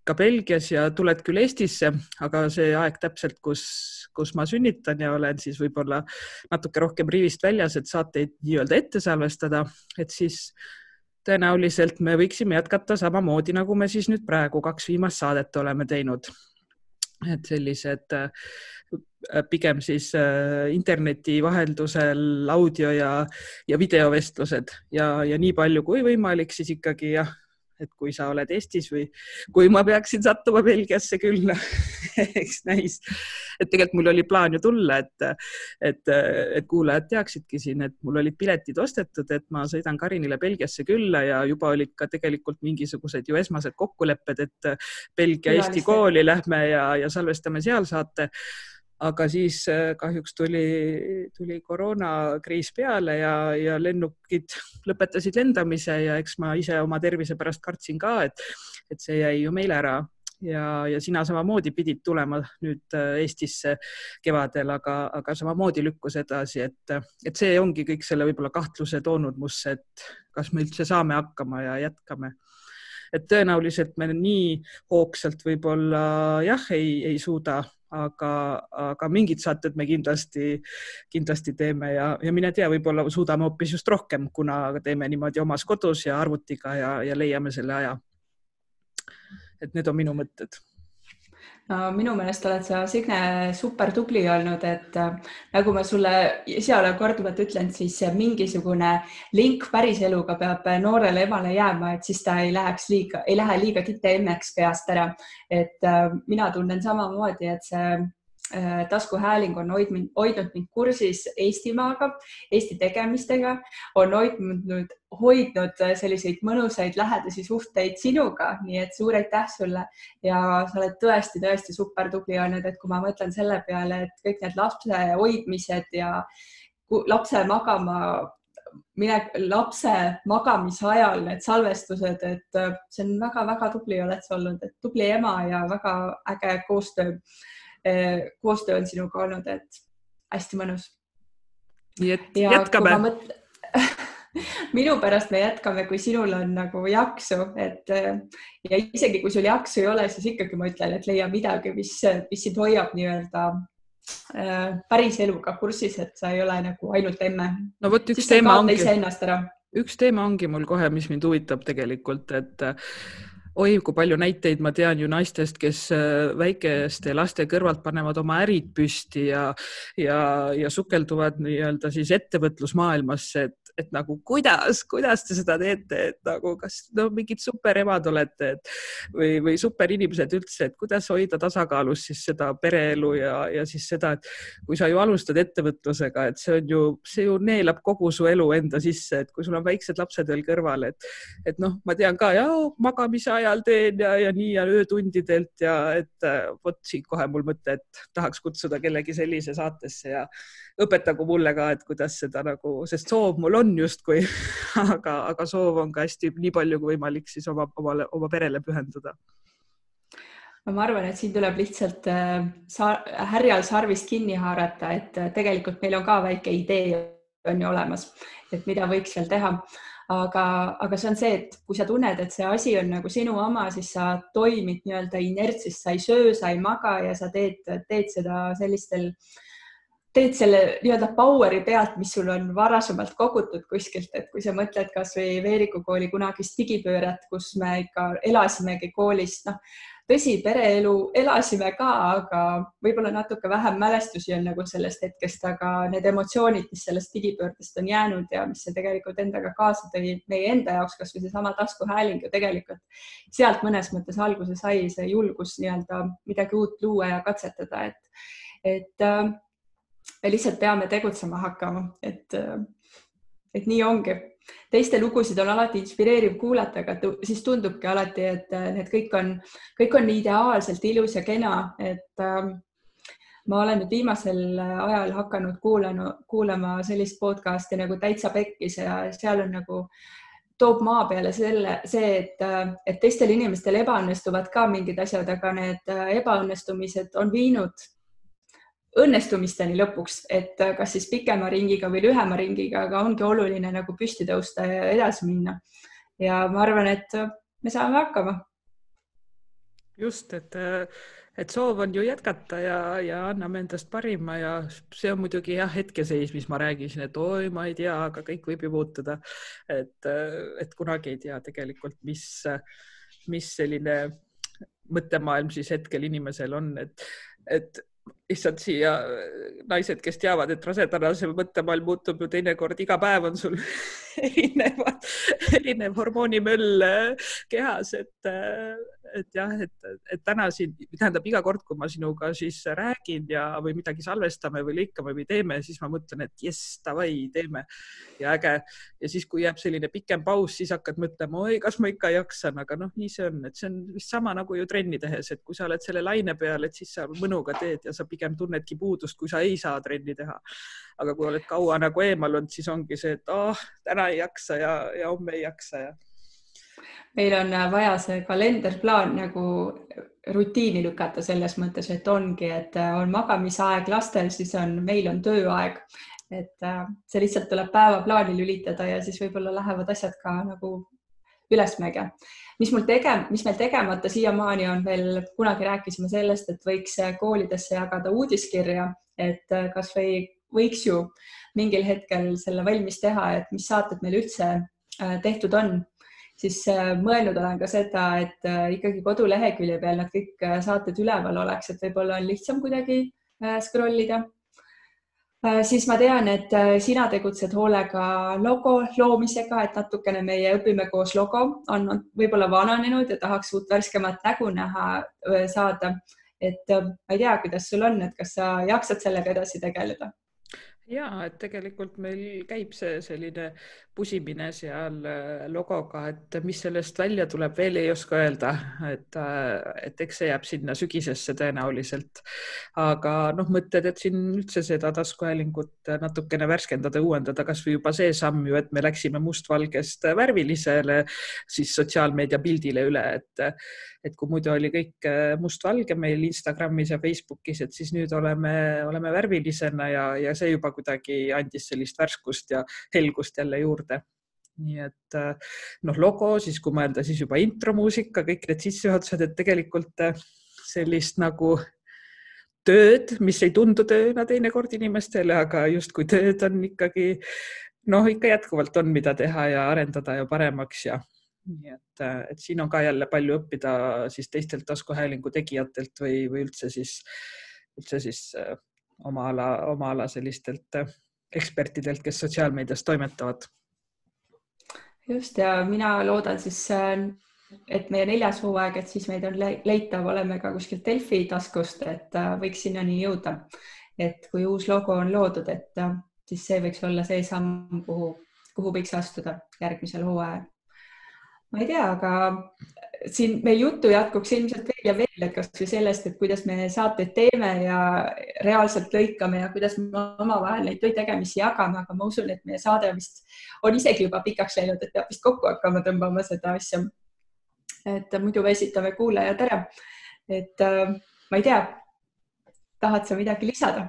ka Belgias ja tuled küll Eestisse, aga see aeg täpselt, kus, kus ma sünnitan ja olen siis võib-olla natuke rohkem rivist väljas, et saateid nii-öelda ette salvestada, et siis tõenäoliselt me võiksime jätkata samamoodi, nagu me siis nüüd praegu kaks viimast saadet oleme teinud. et sellised äh, pigem siis äh, interneti vaheldusel audio ja, ja videovestlused ja, ja nii palju kui võimalik, siis ikkagi jah et kui sa oled Eestis või kui ma peaksin sattuma Belgiasse küll [LAUGHS] eks näis. et tegelikult mul oli plaan ju tulla, et, et, et kuulajad teaksidki siin, et mul olid piletid ostetud, et ma sõidan Karinile Belgiasse külla ja juba olid ka tegelikult mingisugused ju esmased kokkulepped, et Belgia-Eesti kooli lähme ja, ja salvestame seal saate aga siis äh, kahjuks tuli, tuli koroonakriis peale ja, ja lennukid [LAUGHS] lõpetasid lendamise ja eks ma ise oma tervise pärast kartsin ka, et, et see jäi ju meil ära. Ja, ja sina samamoodi pidid tulema nüüd äh, Eestisse kevadel, aga, aga samamoodi lükkus edasi, et, et see ongi kõik selle võib-olla kahtluse toonud musse, et kas me üldse saame hakkama ja jätkame et tõenäoliselt me nii hoogsalt võib-olla jah, ei, ei suuda aga, aga mingid saated me kindlasti, kindlasti teeme ja, ja mine tea, võib-olla suudame hoopis just rohkem, kuna teeme niimoodi omas kodus ja arvutiga ja, ja leiame selle aja. et need on minu mõtted no minu meelest oled sa, Signe, super tubli olnud, et äh, nagu ma sulle ise olen korduvalt ütlenud, siis mingisugune link päriseluga peab noorele emale jääma, et siis ta ei läheks liiga, ei lähe liiga tite-emmeks peast ära. et äh, mina tunnen samamoodi, et see Äh, taskuhääling on hoidnud, hoidnud mind kursis Eestimaaga, Eesti tegemistega, on hoidnud, hoidnud selliseid mõnusaid lähedasi suhteid sinuga, nii et suur aitäh sulle. Ja sa oled tõesti-tõesti super tubli olnud, et kui ma mõtlen selle peale, et kõik need lapse hoidmised ja lapse magama mine lapse magamise ajal need salvestused, et see on väga-väga tubli oled sa olnud, et tubli ema ja väga äge koostöö koostöö on sinuga olnud, et hästi mõnus. nii et ja jätkame. Mõt... [LAUGHS] minu pärast me jätkame, kui sinul on nagu jaksu, et eh, ja isegi kui sul jaksu ei ole, siis ikkagi ma ütlen, et leia midagi, mis, mis sind hoiab nii-öelda äh, päris eluga kursis, et sa ei ole nagu ainult emme. no vot üks teema ongi, üks teema ongi mul kohe, mis mind huvitab tegelikult, et oi, kui palju näiteid ma tean ju naistest, kes äh, väikeste laste kõrvalt panevad oma ärid püsti ja, ja, ja sukelduvad nii-öelda siis ettevõtlusmaailmasse, et et nagu kuidas, kuidas te seda teete, et nagu kas no mingid superemad olete et, või, või superinimesed üldse, et kuidas hoida tasakaalus siis seda pereelu ja, ja siis seda, et kui sa ju alustad ettevõtlusega, et see on ju, see ju neelab kogu su elu enda sisse, et kui sul on väiksed lapsed veel kõrval, et, et noh, ma tean ka ja magamise ajal teen ja, ja nii ja öötundidelt ja et vot siin kohe mul mõte, et tahaks kutsuda kellegi sellise saatesse ja õpetagu mulle ka, et kuidas seda nagu, sest soov mul on justkui [LAUGHS] aga, aga soov on ka hästi nii palju kui võimalik siis oma, omale, oma perele pühenduda ma arvan, et siin tuleb lihtsalt äh, sa, härjal sarvist kinni haarata, et äh, tegelikult meil on ka väike idee on ju olemas, et mida võiks veel teha. aga, aga see on see, et kui sa tunned, et see asi on nagu sinu oma, siis sa toimid nii-öelda inertsis, sa ei söö, sa ei maga ja sa teed, teed seda sellistel äh, teed selle nii-öelda power'i pealt, mis sul on varasemalt kogutud kuskilt, et kui sa mõtled kasvõi Veeriku kooli kunagist digipööret, kus me ikka elasimegi koolist, noh tõsi, pereelu elasime ka, aga võib-olla natuke vähem mälestusi on nagu sellest hetkest, aga need emotsioonid, mis sellest digipöördest on jäänud ja mis see tegelikult endaga kaasa tõi meie enda jaoks, kasvõi seesama taskuhääling ju tegelikult sealt mõnes mõttes alguse sai see julgus nii-öelda midagi uut luua ja katsetada, et, et äh, me lihtsalt peame tegutsema hakkama, et, et nii ongi. teiste lugusid on alati inspireeriv kuulata, aga siis tundubki alati, et need kõik on, kõik on nii ideaalselt ilus ja kena, et äh, ma olen nüüd viimasel ajal hakanud kuulama, kuulama sellist podcast'i nagu Täitsa Pekkis ja seal on nagu toob maa peale selle, see, et, et teistel inimestel ebaõnnestuvad ka mingid asjad, aga need ebaõnnestumised on viinud õnnestumisteni lõpuks, et äh, kas siis pikema ringiga või lühema ringiga, aga ongi oluline nagu püsti tõusta ja edasi minna. ja ma arvan, et me saame hakkama. just, et, et soov on ju jätkata ja, ja anname endast parima ja see on muidugi jah, hetkeseis, mis ma räägisin, et oi, ma ei tea, aga kõik võib ju muutuda. et, et kunagi ei tea tegelikult, mis, mis selline mõttemaailm siis hetkel inimesel on, et, et issand siia naised, kes teavad, et rasedana see mõttemaailm muutub ju teinekord iga päev on sul [LAUGHS] erinevad, erinev hormoonimöll kehas, et, et jah, et, et täna siin, tähendab iga kord, kui ma sinuga siis räägin ja, või midagi salvestame või lõikame või teeme, siis ma mõtlen, et jess, davai, teeme ja äge. ja siis, kui jääb selline pikem paus, siis hakkad mõtlema, oi, kas ma ikka jaksan, aga noh, nii see on, et see on vist sama nagu ju trenni tehes, et kui sa oled selle laine peal, et siis sa mõnuga teed ja sa pigem tunnedki puudust, kui sa ei saa trenni teha. aga kui oled kaua nagu eemal olnud, siis ongi see, et ah oh,, täna ei jaksa ja, ja homme ei jaksa ja meil on äh, vaja see kalenderplaan nagu rutiini lükata selles mõttes, et ongi, et äh, on magamisaeg lastel, siis on, meil on tööaeg. et äh, see lihtsalt tuleb päevaplaani lülitada ja siis võib-olla lähevad asjad ka nagu ülesmäge. mis mul tege-, mis meil tegemata siiamaani on veel, kunagi rääkisime sellest, et võiks koolidesse jagada uudiskirja, et kasvõi võiks ju mingil hetkel selle valmis teha, et mis saated meil üldse tehtud on siis äh, mõelnud olen ka seda, et äh, ikkagi kodulehekülje peal nad kõik äh, saated üleval oleks, et võib-olla on lihtsam kuidagi scroll ida. siis ma tean, et sina tegutsed hoolega logo loomisega, et natukene meie Õpime koos logo on võib-olla vananenud ja tahaks uut värskemat nägu näha saada. et ma ei tea, kuidas sul on, et kas sa jaksad sellega edasi tegeleda? ja et tegelikult meil käib see selline pusimine seal äh, logoga, et mis sellest välja tuleb, veel ei oska öelda, et, äh, et eks see jääb sinna sügisesse tõenäoliselt. aga noh, mõtted, et siin üldse seda taskuhäälingut natukene värskendada, uuendada, kasvõi juba see samm ju, et me läksime mustvalgest värvilisele siis sotsiaalmeedia pildile üle, et et kui muidu oli kõik äh, mustvalge meil Instagramis ja Facebookis, et siis nüüd oleme, oleme värvilisena ja, ja see juba kuidagi andis sellist värskust ja helgust jälle juurde nii et äh, noh, logo, siis kui mõelda, siis juba intromuusika, kõik need sissejuhatused, et tegelikult äh, sellist nagu tööd, mis ei tundu tööna teinekord inimestele, aga justkui tööd on ikkagi noh, ikka jätkuvalt on, mida teha ja arendada ja paremaks ja nii et, äh, et siin on ka jälle palju õppida siis teistelt taskuhäälingu tegijatelt või, või üldse siis, üldse siis oma ala, oma ala sellistelt ekspertidelt, kes sotsiaalmeedias toimetavad. Just ja mina loodan siis, et meie neljas hooaeg, et siis meid on leitav, oleme ka kuskilt Delfi taskust, et võiks sinnani jõuda. et kui uus logo on loodud, et siis see võiks olla see samm, kuhu, kuhu võiks astuda järgmisel hooajal ma ei tea, aga siin meie juttu jätkuks ilmselt veel ja veel, et kasvõi sellest, et kuidas me saateid teeme ja reaalselt lõikame ja kuidas me omavahel neid tegemisi jagame, aga ma usun, et meie saade vist on isegi juba pikaks läinud, et peab vist kokku hakkama tõmbama seda asja. et muidu me esitame kuulajad ära. et äh, ma ei tea, tahad sa midagi lisada?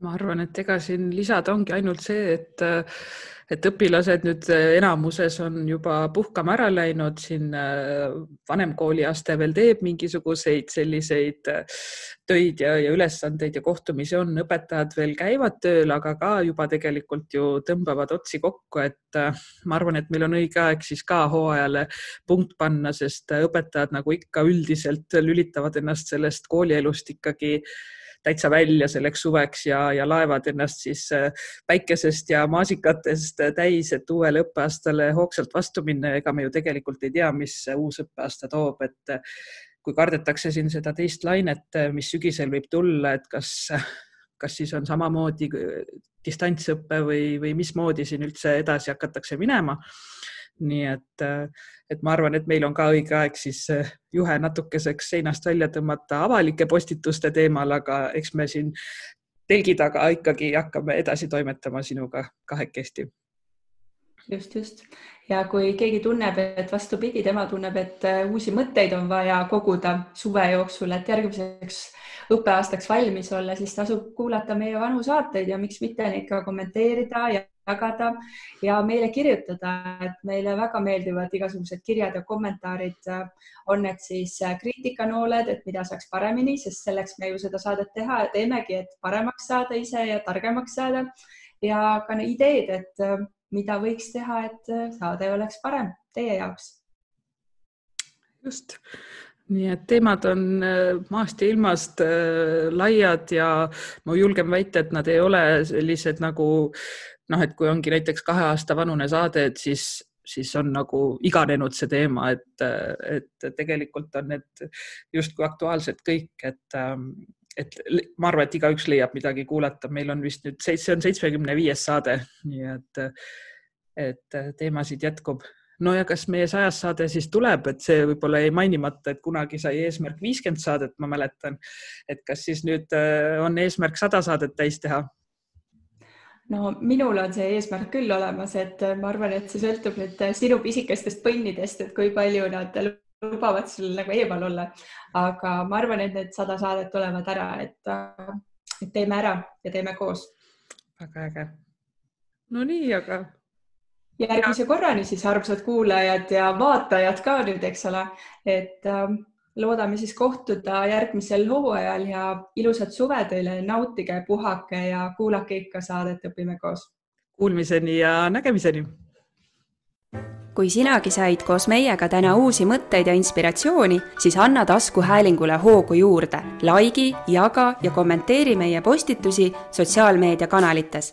ma arvan, et ega siin lisada ongi ainult see, et et õpilased nüüd enamuses on juba puhkama ära läinud, siin äh, vanem kooliaste veel teeb mingisuguseid selliseid äh, töid ja, ja ülesandeid ja kohtumisi on, õpetajad veel käivad tööl, aga ka juba tegelikult ju tõmbavad otsi kokku, et äh, ma arvan, et meil on õige aeg siis ka hooajale punkt panna, sest õpetajad nagu ikka üldiselt lülitavad ennast sellest koolielust ikkagi täitsa välja selleks suveks ja, ja laevad ennast siis äh, päikesest ja maasikatest täis, et uuele õppeaastale hoogsalt vastu minna. ega me ju tegelikult ei tea, mis uus õppeaasta toob, et äh, kui kardetakse siin seda teist lainet, äh, mis sügisel võib tulla, et kas, [LAUGHS] kas siis on samamoodi distantsõpe või, või mismoodi siin üldse edasi hakatakse minema nii et, et ma arvan, et meil on ka õige aeg siis eh, juhe natukeseks seinast välja tõmmata avalike postituste teemal, aga eks me siin telgi taga ikkagi hakkame edasi toimetama sinuga kahekesti. just, just ja kui keegi tunneb, et vastupidi, tema tunneb, et eh, uusi mõtteid on vaja koguda suve jooksul, et järgmiseks õppeaastaks valmis olla, siis tasub kuulata meie vanu saateid ja miks mitte neid ka kommenteerida ja jagada ja meile kirjutada, et meile väga meeldivad igasugused kirjad ja kommentaarid. on need siis kriitikanooled, et mida saaks paremini, sest selleks me ju seda saadet teha teemegi, et paremaks saada ise ja targemaks saada ja ka ideed, et mida võiks teha, et saade oleks parem teie jaoks. just nii et teemad on äh, maast ja ilmast äh, laiad ja ma julgen väita, et nad ei ole sellised nagu noh, et kui ongi näiteks kahe aasta vanune saade, et siis, siis on nagu iganenud see teema, et, et tegelikult on need justkui aktuaalsed kõik, et ähm, et ma arvan, et igaüks leiab midagi kuulata, meil on vist nüüd, see on seitsmekümne viies saade, nii et, et teemasid jätkub no ja kas meie sajas saade siis tuleb, et see võib-olla jäi mainimata, et kunagi sai eesmärk viiskümmend saadet, ma mäletan. et kas siis nüüd äh, on eesmärk sada saadet täis teha? no minul on see eesmärk küll olemas, et äh, ma arvan, et see sõltub nüüd äh, sinu pisikestest põnnidest, et kui palju nad lubavad sul nagu eemal olla. aga ma arvan, et need sada saadet tulevad ära, et, teeme ära ja teeme koos. väga äge. no nii, aga järgmise korrani siis, armsad kuulajad ja vaatajad ka nüüd, eks ole, et äh, loodame siis kohtuda järgmisel hooajal ja ilusat suve teile, nautige, puhake ja kuulake ikka saadet Õpime koos. Kuulmiseni ja nägemiseni. kui sinagi said koos meiega täna uusi mõtteid ja inspiratsiooni, siis anna taskuhäälingule hoogu juurde, likei, jaga ja kommenteeri meie postitusi sotsiaalmeediakanalites